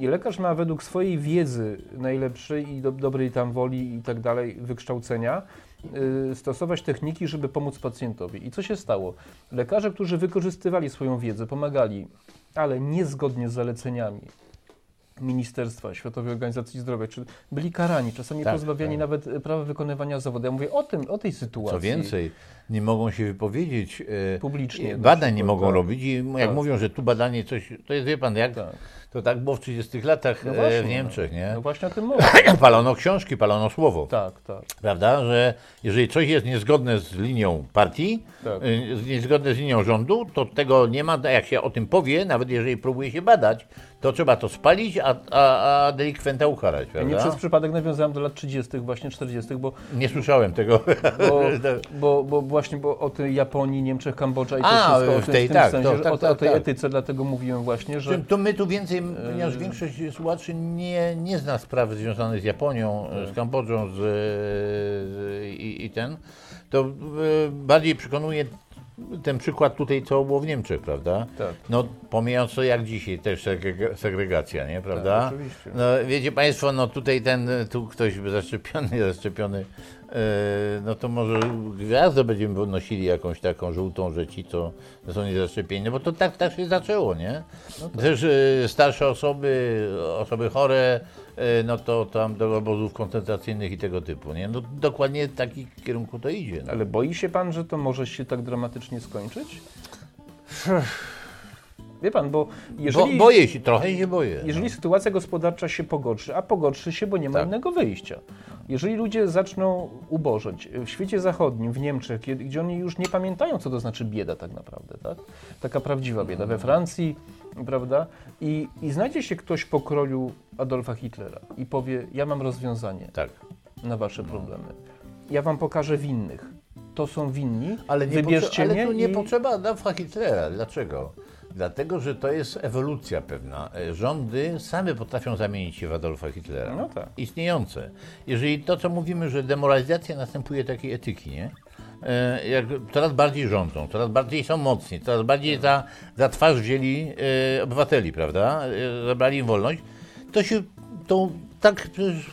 I lekarz ma według swojej wiedzy najlepszej i do, dobrej tam woli i tak dalej, wykształcenia, y, stosować techniki, żeby pomóc pacjentowi. I co się stało? Lekarze, którzy wykorzystywali swoją wiedzę, pomagali, ale niezgodnie z zaleceniami Ministerstwa Światowej Organizacji Zdrowia, czy byli karani, czasami Tak, pozbawiani tak. nawet e, prawa wykonywania zawodu. Ja mówię o tym, o tej sytuacji. Co więcej, nie mogą się wypowiedzieć, e, Publicznie na badań nie przykład, mogą tak. robić i jak Tak. mówią, że tu badanie coś, to jest, wie pan, jak Tak. to tak było w 30 latach No e, właśnie, w Niemczech, nie? No właśnie o tym mówię. Palono książki, palono słowo. Tak, tak. prawda, że jeżeli coś jest niezgodne z linią partii, Tak. niezgodne z linią rządu, to tego nie ma, jak się o tym powie, nawet jeżeli próbuje się badać, to trzeba to spalić, a, a, a delikwenta ukarać, Ja prawda? nie przez przypadek nawiązałem do lat 30., właśnie 40., bo, Nie słyszałem tego. bo, bo, bo właśnie bo o tej Japonii, Niemczech, Kambodża i to A, wszystko, w tej, w tym tak, sensie, to- tak, o, tak, o tej tak. etyce, dlatego mówiłem właśnie, że... To my tu więcej, ponieważ większość słuchaczy nie, nie zna spraw związanych z Japonią, z Kambodżą z, z, i, i ten, to e, bardziej przekonuje ten przykład tutaj, co było w Niemczech, prawda? Tak. No, pomijając to jak dzisiaj, też segrega- segregacja, nie, prawda? Tak, oczywiście. No, wiecie Państwo, no tutaj ten, tu ktoś zaszczepiony, zaszczepiony, no to może gwiazdę będziemy nosili jakąś taką żółtą, że ci, co są niezaszczepieni, no bo to tak, tak się zaczęło, nie? Też e, starsze osoby, osoby chore, e, no to tam do obozów koncentracyjnych i tego typu, nie? No dokładnie w takim kierunku to idzie. No. Ale boi się pan, że to może się tak dramatycznie skończyć? Wie pan, bo jeżeli... Bo, boję się, trochę się boję. Jeżeli sytuacja gospodarcza się pogorszy, a pogorszy się, bo nie ma Tak. innego wyjścia. Jeżeli ludzie zaczną ubożeć w świecie zachodnim, w Niemczech, gdzie oni już nie pamiętają, co to znaczy bieda tak naprawdę, tak? Taka prawdziwa bieda. We Francji, prawda? I, I znajdzie się ktoś pokroju Adolfa Hitlera i powie, ja mam rozwiązanie Tak. na wasze problemy. Ja wam pokażę winnych. To są winni, Ale nie, wybierzcie potrze- mnie ale tu nie i... potrzeba Adolfa Hitlera. Dlaczego? Dlatego, że to jest ewolucja pewna. E, Rządy same potrafią zamienić się w Adolfa Hitlera. No tak. Istniejące. Jeżeli to, co mówimy, że demoralizacja następuje takiej etyki, nie? E, Jak coraz bardziej rządzą, coraz bardziej są mocni, coraz bardziej za, za twarz wzięli e, obywateli, prawda? Zabrali im wolność, to się to tak,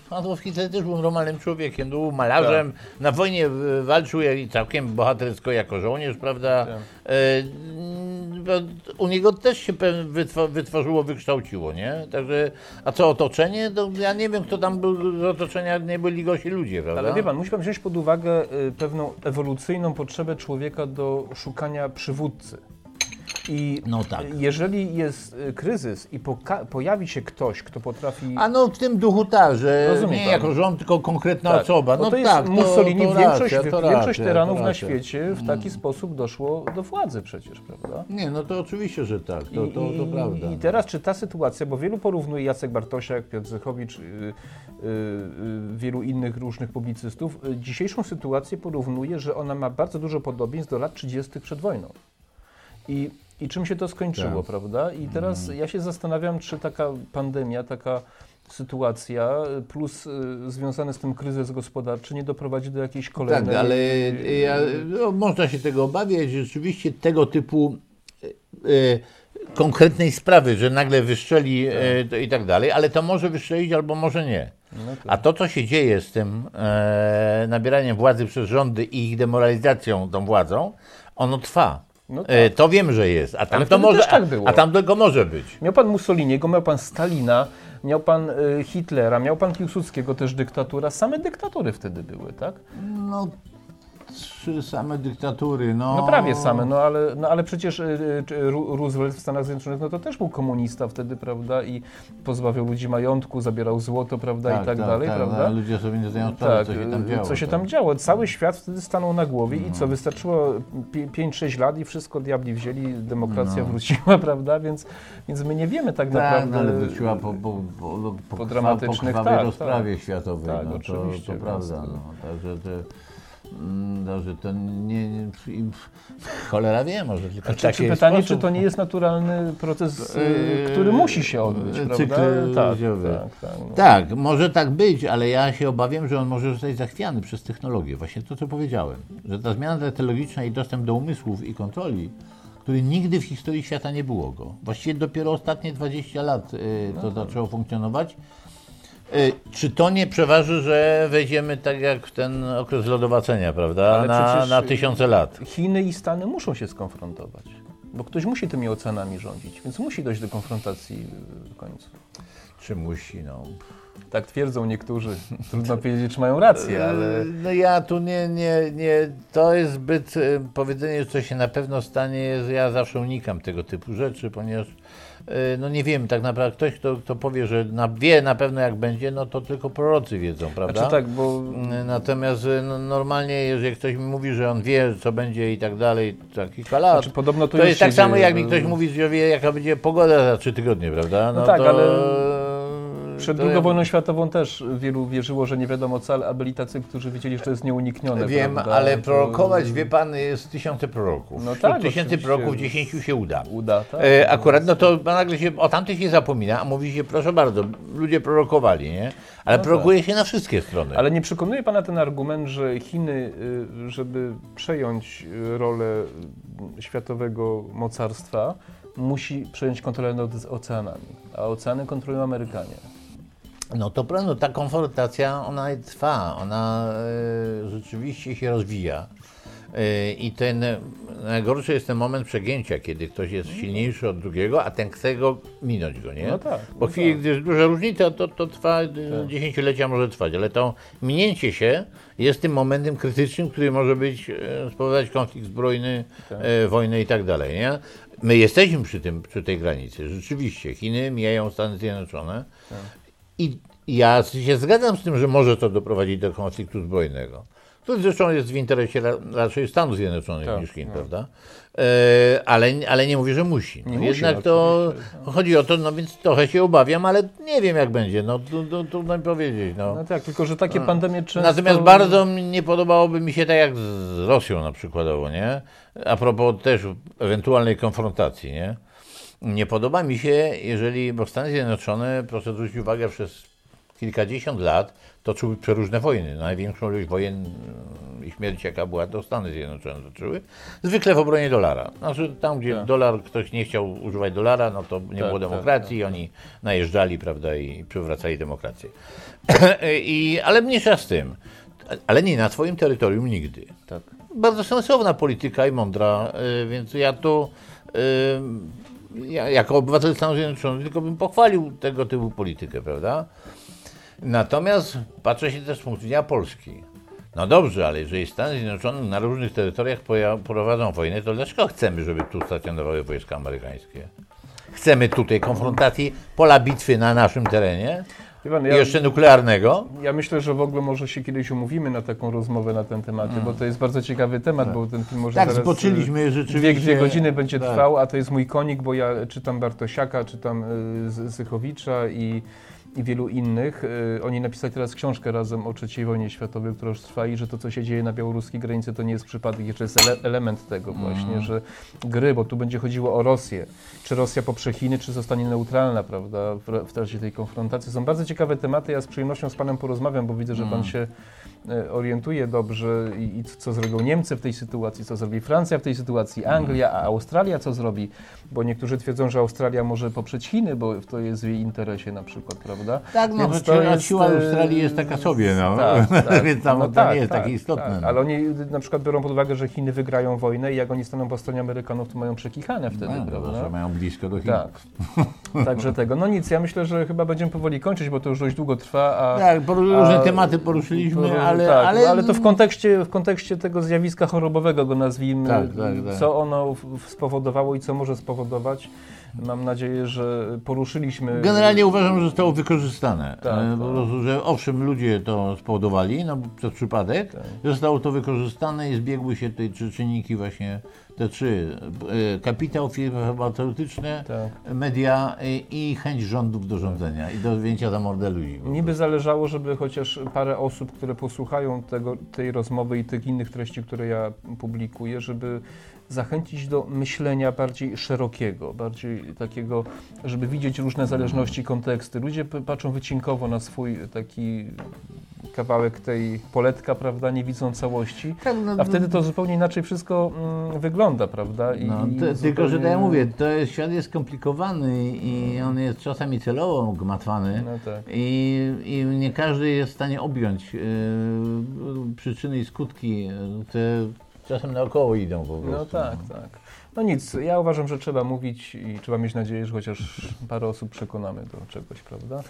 Adolf Hitler też był normalnym człowiekiem, był malarzem, na wojnie walczył jak- całkiem bohatersko jako żołnierz, prawda? Tak. E, u niego też się wytworzyło, wykształciło, nie? Także, a co otoczenie? To ja nie wiem, kto tam był z otoczenia, nie byli gości ludzie, prawda? Ale wie pan, musi pan wziąć pod uwagę y, pewną ewolucyjną potrzebę człowieka do szukania przywódcy. I No tak. jeżeli jest y, kryzys i pojawi się ktoś, kto potrafi. A no w tym duchu tak, że Rozumie nie jako rząd, tylko konkretna Tak, osoba. bo No to jest tak, Mussolini, to, to większość, racja, to większość racja, tyranów na świecie w taki sposób doszło do władzy przecież, prawda? Nie, no to oczywiście, że tak, to, I, to, to prawda. I teraz czy ta sytuacja, bo wielu porównuje Jacek Bartosiak, Piotr Zechowicz, y, y, y, wielu innych różnych publicystów, y, dzisiejszą sytuację porównuje, że ona ma bardzo dużo podobieństw do lat 30. przed wojną. I, i czym się to skończyło, Tak. prawda? I teraz ja się zastanawiam, czy taka pandemia, taka sytuacja plus y, związany z tym kryzys gospodarczy nie doprowadzi do jakiejś kolejnej... Tak, ale ja, no, można się tego obawiać, rzeczywiście tego typu e, e, konkretnej sprawy, że nagle wystrzeli e, to i tak dalej, ale to może wystrzelić albo może nie. No tak. A to, co się dzieje z tym e, nabieraniem władzy przez rządy i ich demoralizacją tą władzą, ono trwa. No tak. E, to wiem, że jest. A tam, Ale to może, tak a- było. a tam tylko może być. Miał pan Mussoliniego, miał pan Stalina, miał pan y, Hitlera, miał pan Piłsudskiego, też dyktatura. Same dyktatury wtedy były, tak? No, trzy same dyktatury. No, No prawie same, no ale, no, ale przecież y, y, Roosevelt w Stanach Zjednoczonych, no to też był komunista wtedy, prawda? I pozbawiał ludzi majątku, zabierał złoto, prawda? I tak, dalej, no, prawda? ludzie sobie nie zdają sprawy, Tak, co się tam y, działo. co się tak. tam działo. Cały świat wtedy stanął na głowie i co, wystarczyło pie- 5-6 lat i wszystko diabli wzięli, demokracja No. wróciła, prawda? Więc, więc my nie wiemy tak, Tak, naprawdę. no, ale wróciła po, po, po, po, po dramatycznych, po tak, rozprawie światowej. Tak, no, to, oczywiście, to prawda. No. Także to, mm, no, że to nie, nie cholera wie, może tylko czy, taki czy pytanie, sposób. czy to nie jest naturalny proces, y, Yy, który musi się odbyć, cykl prawda? Tak, tak, tak, no. Tak, może tak być, ale ja się obawiam, że on może zostać zachwiany przez technologię. Właśnie to, co powiedziałem. Że ta zmiana technologiczna i dostęp do umysłów i kontroli, który nigdy w historii świata nie było go. Właściwie dopiero ostatnie 20 lat y, No to tak. zaczęło funkcjonować. Y, czy to nie przeważy, że wejdziemy tak jak w ten okres lodowacenia, prawda? Na, na tysiące lat. Chiny i Stany muszą się skonfrontować, bo ktoś musi tymi oceanami rządzić, więc musi dojść do konfrontacji y, w końcu. Czy musi, no. Tak twierdzą niektórzy. Trudno powiedzieć, czy mają rację, ale... No ja tu nie, nie, nie, to jest zbyt, powiedzenie, co się na pewno stanie, jest, ja zawsze unikam tego typu rzeczy, ponieważ no nie wiem, tak naprawdę ktoś, kto, kto powie, że na, wie na pewno jak będzie, no to tylko prorocy wiedzą, prawda? Znaczy tak, bo E, Natomiast e, no, normalnie, jeżeli ktoś mi mówi, że on wie, co będzie i tak dalej, tak kilka lat, Znaczy, podobno to to jest tak samo, dzieje, jak mi bo- ktoś mówi, że wie, jaka będzie pogoda za trzy tygodnie, prawda? No tak, to, ale przed II wojną światową też wielu wierzyło, że nie wiadomo co, ale byli tacy, którzy wiedzieli, że to jest nieuniknione. Wiem, prawda? ale prorokować, wie pan, jest tysiące proroków. No Wśród tak, tysięcy proroków dziesięciu się uda. Uda, tak? E, akurat, no to nagle się o tamtych nie zapomina, a mówi się, proszę bardzo, ludzie prorokowali, nie? Ale No prorokuje się na wszystkie strony. Ale nie przekonuje Pana ten argument, że Chiny, y, żeby przejąć y, rolę y, światowego mocarstwa, musi przejąć kontrolę nad oceanami, a oceany kontrolują Amerykanie. No to prawda, ta konfrontacja, ona trwa, ona e, rzeczywiście się rozwija. E, I ten najgorszy jest ten moment przegięcia, kiedy ktoś jest silniejszy od drugiego, a ten chce go minąć go, nie? No tak, Bo no chwili, tak. gdy jest duża różnica, to, to trwa e, dziesięciolecia może trwać, ale to minięcie się jest tym momentem krytycznym, który może być, spowodować konflikt zbrojny, Tak. e, wojnę i tak dalej, nie? My jesteśmy przy, tym, przy tej granicy, rzeczywiście. Chiny mijają Stany Zjednoczone, i ja się zgadzam z tym, że może to doprowadzić do konfliktu zbrojnego. To zresztą jest w interesie ra, raczej Stanów Zjednoczonych Tak, niż Chin, no. prawda? E, ale, ale nie mówię, że musi. No Nie musi, jednak to oczywiście, chodzi o to, no więc trochę się obawiam, ale nie wiem jak będzie. No tu- trudno mi powiedzieć. No. No tak, tylko że takie pandemie często... Natomiast bardzo nie podobałoby mi się tak jak z Rosją na przykładowo, nie? A propos też ewentualnej konfrontacji, nie? Nie podoba mi się, jeżeli, bo Stany Zjednoczone, proszę zwrócić uwagę, przez kilkadziesiąt lat toczyły przeróżne wojny. Największą ilość wojen mm, i śmierci, jaka była, to Stany Zjednoczone toczyły. Zwykle w obronie dolara. Znaczy tam, gdzie Tak. dolar, ktoś nie chciał używać dolara, no to nie Tak, było tak, demokracji, oni najeżdżali, prawda, i przywracali demokrację. I, ale mniejsza z tym. Ale nie na swoim terytorium nigdy. Tak. Bardzo sensowna polityka i mądra, y, więc ja tu y, ja, jako obywatel Stanów Zjednoczonych tylko bym pochwalił tego typu politykę, prawda? Natomiast patrzę się też z punktu widzenia Polski. No dobrze, ale jeżeli Stany Zjednoczone na różnych terytoriach prowadzą wojnę, to dlaczego chcemy, żeby tu stacjonowały wojska amerykańskie? Chcemy tutaj konfrontacji, pola bitwy na naszym terenie, pan, i ja, jeszcze nuklearnego. ja myślę, że w ogóle może się kiedyś umówimy na taką rozmowę na ten temat, bo to jest bardzo ciekawy temat, bo ten film może Tak, zaraz... zboczyliśmy y, rzeczywiście. Dwie, dwie godziny będzie Tak. trwał, a to jest mój konik, bo ja czytam Bartosiaka, czytam y, Zychowicza i, i wielu innych. Y, Oni napisali teraz książkę razem o III wojnie światowej, która już trwa i że to, co się dzieje na białoruskiej granicy, to nie jest przypadek, jeszcze jest ele element tego właśnie, że gry, bo tu będzie chodziło o Rosję. Czy Rosja poprze Chiny, czy zostanie neutralna, prawda, w, w trakcie tej konfrontacji. Są bardzo ciekawe tematy, ja z przyjemnością z Panem porozmawiam, bo widzę, że Pan się e, orientuję dobrze i, i co zrobią Niemcy w tej sytuacji, co zrobi Francja w tej sytuacji, Anglia, a Australia co zrobi, bo niektórzy twierdzą, że Australia może poprzeć Chiny, bo to jest w jej interesie na przykład, prawda? Tak, no Więc to jest, siła e, Australii jest taka sobie, no. Tak, tak. Więc tam No to tak, nie jest tak, takie istotne. tak. no. Ale oni na przykład biorą pod uwagę, że Chiny wygrają wojnę i jak oni staną po stronie Amerykanów, to mają przekichane wtedy, No, prawda? Zawsze mają blisko do Chin. Tak. Także tego. No nic, ja myślę, że chyba będziemy powoli kończyć, bo to już dość długo trwa. A, Tak, różne a- tematy poruszyliśmy, poru- ale, tak, ale, ale to w kontekście, w kontekście tego zjawiska chorobowego go nazwijmy, Tak, tak, tak. co ono spowodowało i co może spowodować. Mam nadzieję, że poruszyliśmy. Generalnie uważam, że zostało wykorzystane. Tak, E, tak. Po prostu, że owszem, ludzie to spowodowali, no przez przypadek, Tak. zostało to wykorzystane i zbiegły się tutaj trzy czynniki właśnie, te trzy. E, Kapitał, firmy farmaceutyczne, Tak. media i, chęć rządów do rządzenia i do wzięcia za mordę ludzi. Niby zależało, żeby chociaż parę osób, które posłuchają tego, tej rozmowy i tych innych treści, które ja publikuję, żeby zachęcić do myślenia bardziej szerokiego, bardziej takiego, żeby widzieć różne zależności, konteksty. Ludzie patrzą wycinkowo na swój taki kawałek tej poletka, prawda, nie widzą całości, Tak, no, a wtedy to zupełnie inaczej wszystko mm, wygląda, prawda? I, No, i to, Tylko, że tak zupełnie- mówię, to jest, świat jest skomplikowany i on jest czasami celowo gmatwany. No tak. I, I nie każdy jest w stanie objąć yy, przyczyny i skutki, yy, które czasem naokoło idą po prostu. No tak, tak. No nic, ja uważam, że trzeba mówić i trzeba mieć nadzieję, że chociaż parę osób przekonamy do czegoś, prawda?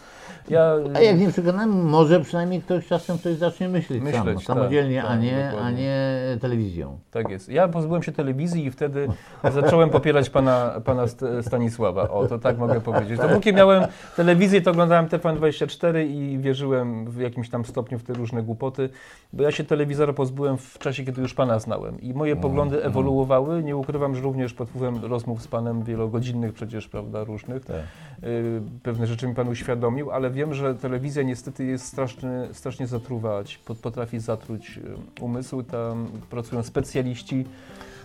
Ja, A jak nie przekonamy, może przynajmniej ktoś czasem coś zacznie myśleć, Myśleć, sam, tak, samodzielnie, tak, a, nie, a nie telewizją. Tak jest. Ja pozbyłem się telewizji i wtedy zacząłem popierać pana, pana St- Stanisława. O, to tak mogę powiedzieć. Dopóki miałem telewizję, to oglądałem TVN24 i wierzyłem w jakimś tam stopniu w te różne głupoty, bo ja się telewizora pozbyłem w czasie, kiedy już pana znałem. I moje poglądy ewoluowały. Nie ukrywam, że również pod wpływem rozmów z panem wielogodzinnych przecież, prawda, różnych. Tak. Y, pewne rzeczy mi Pan uświadomił, ale wiem, że telewizja niestety jest straszny, strasznie zatruwać, pot- potrafi zatruć y, umysł. Tam pracują specjaliści,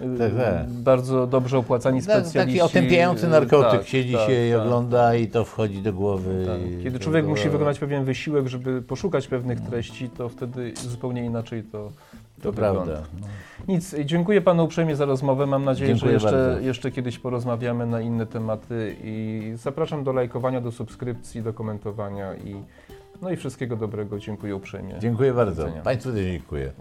y, Tak, tak. bardzo dobrze opłacani Tak, specjaliści. taki otępiający narkotyk, tak, siedzi tak, się i tak, ogląda i to wchodzi do głowy. tak. Kiedy człowiek musi wykonać pewien wysiłek, żeby poszukać pewnych treści, to wtedy zupełnie inaczej to, To prawda. No. Nic, dziękuję Panu uprzejmie za rozmowę. Mam nadzieję, Dziękuję że jeszcze, bardzo. jeszcze kiedyś porozmawiamy na inne tematy i zapraszam do lajkowania, do subskrypcji, do komentowania i no i wszystkiego dobrego. Dziękuję uprzejmie. Dziękuję bardzo. Państwu też dziękuję.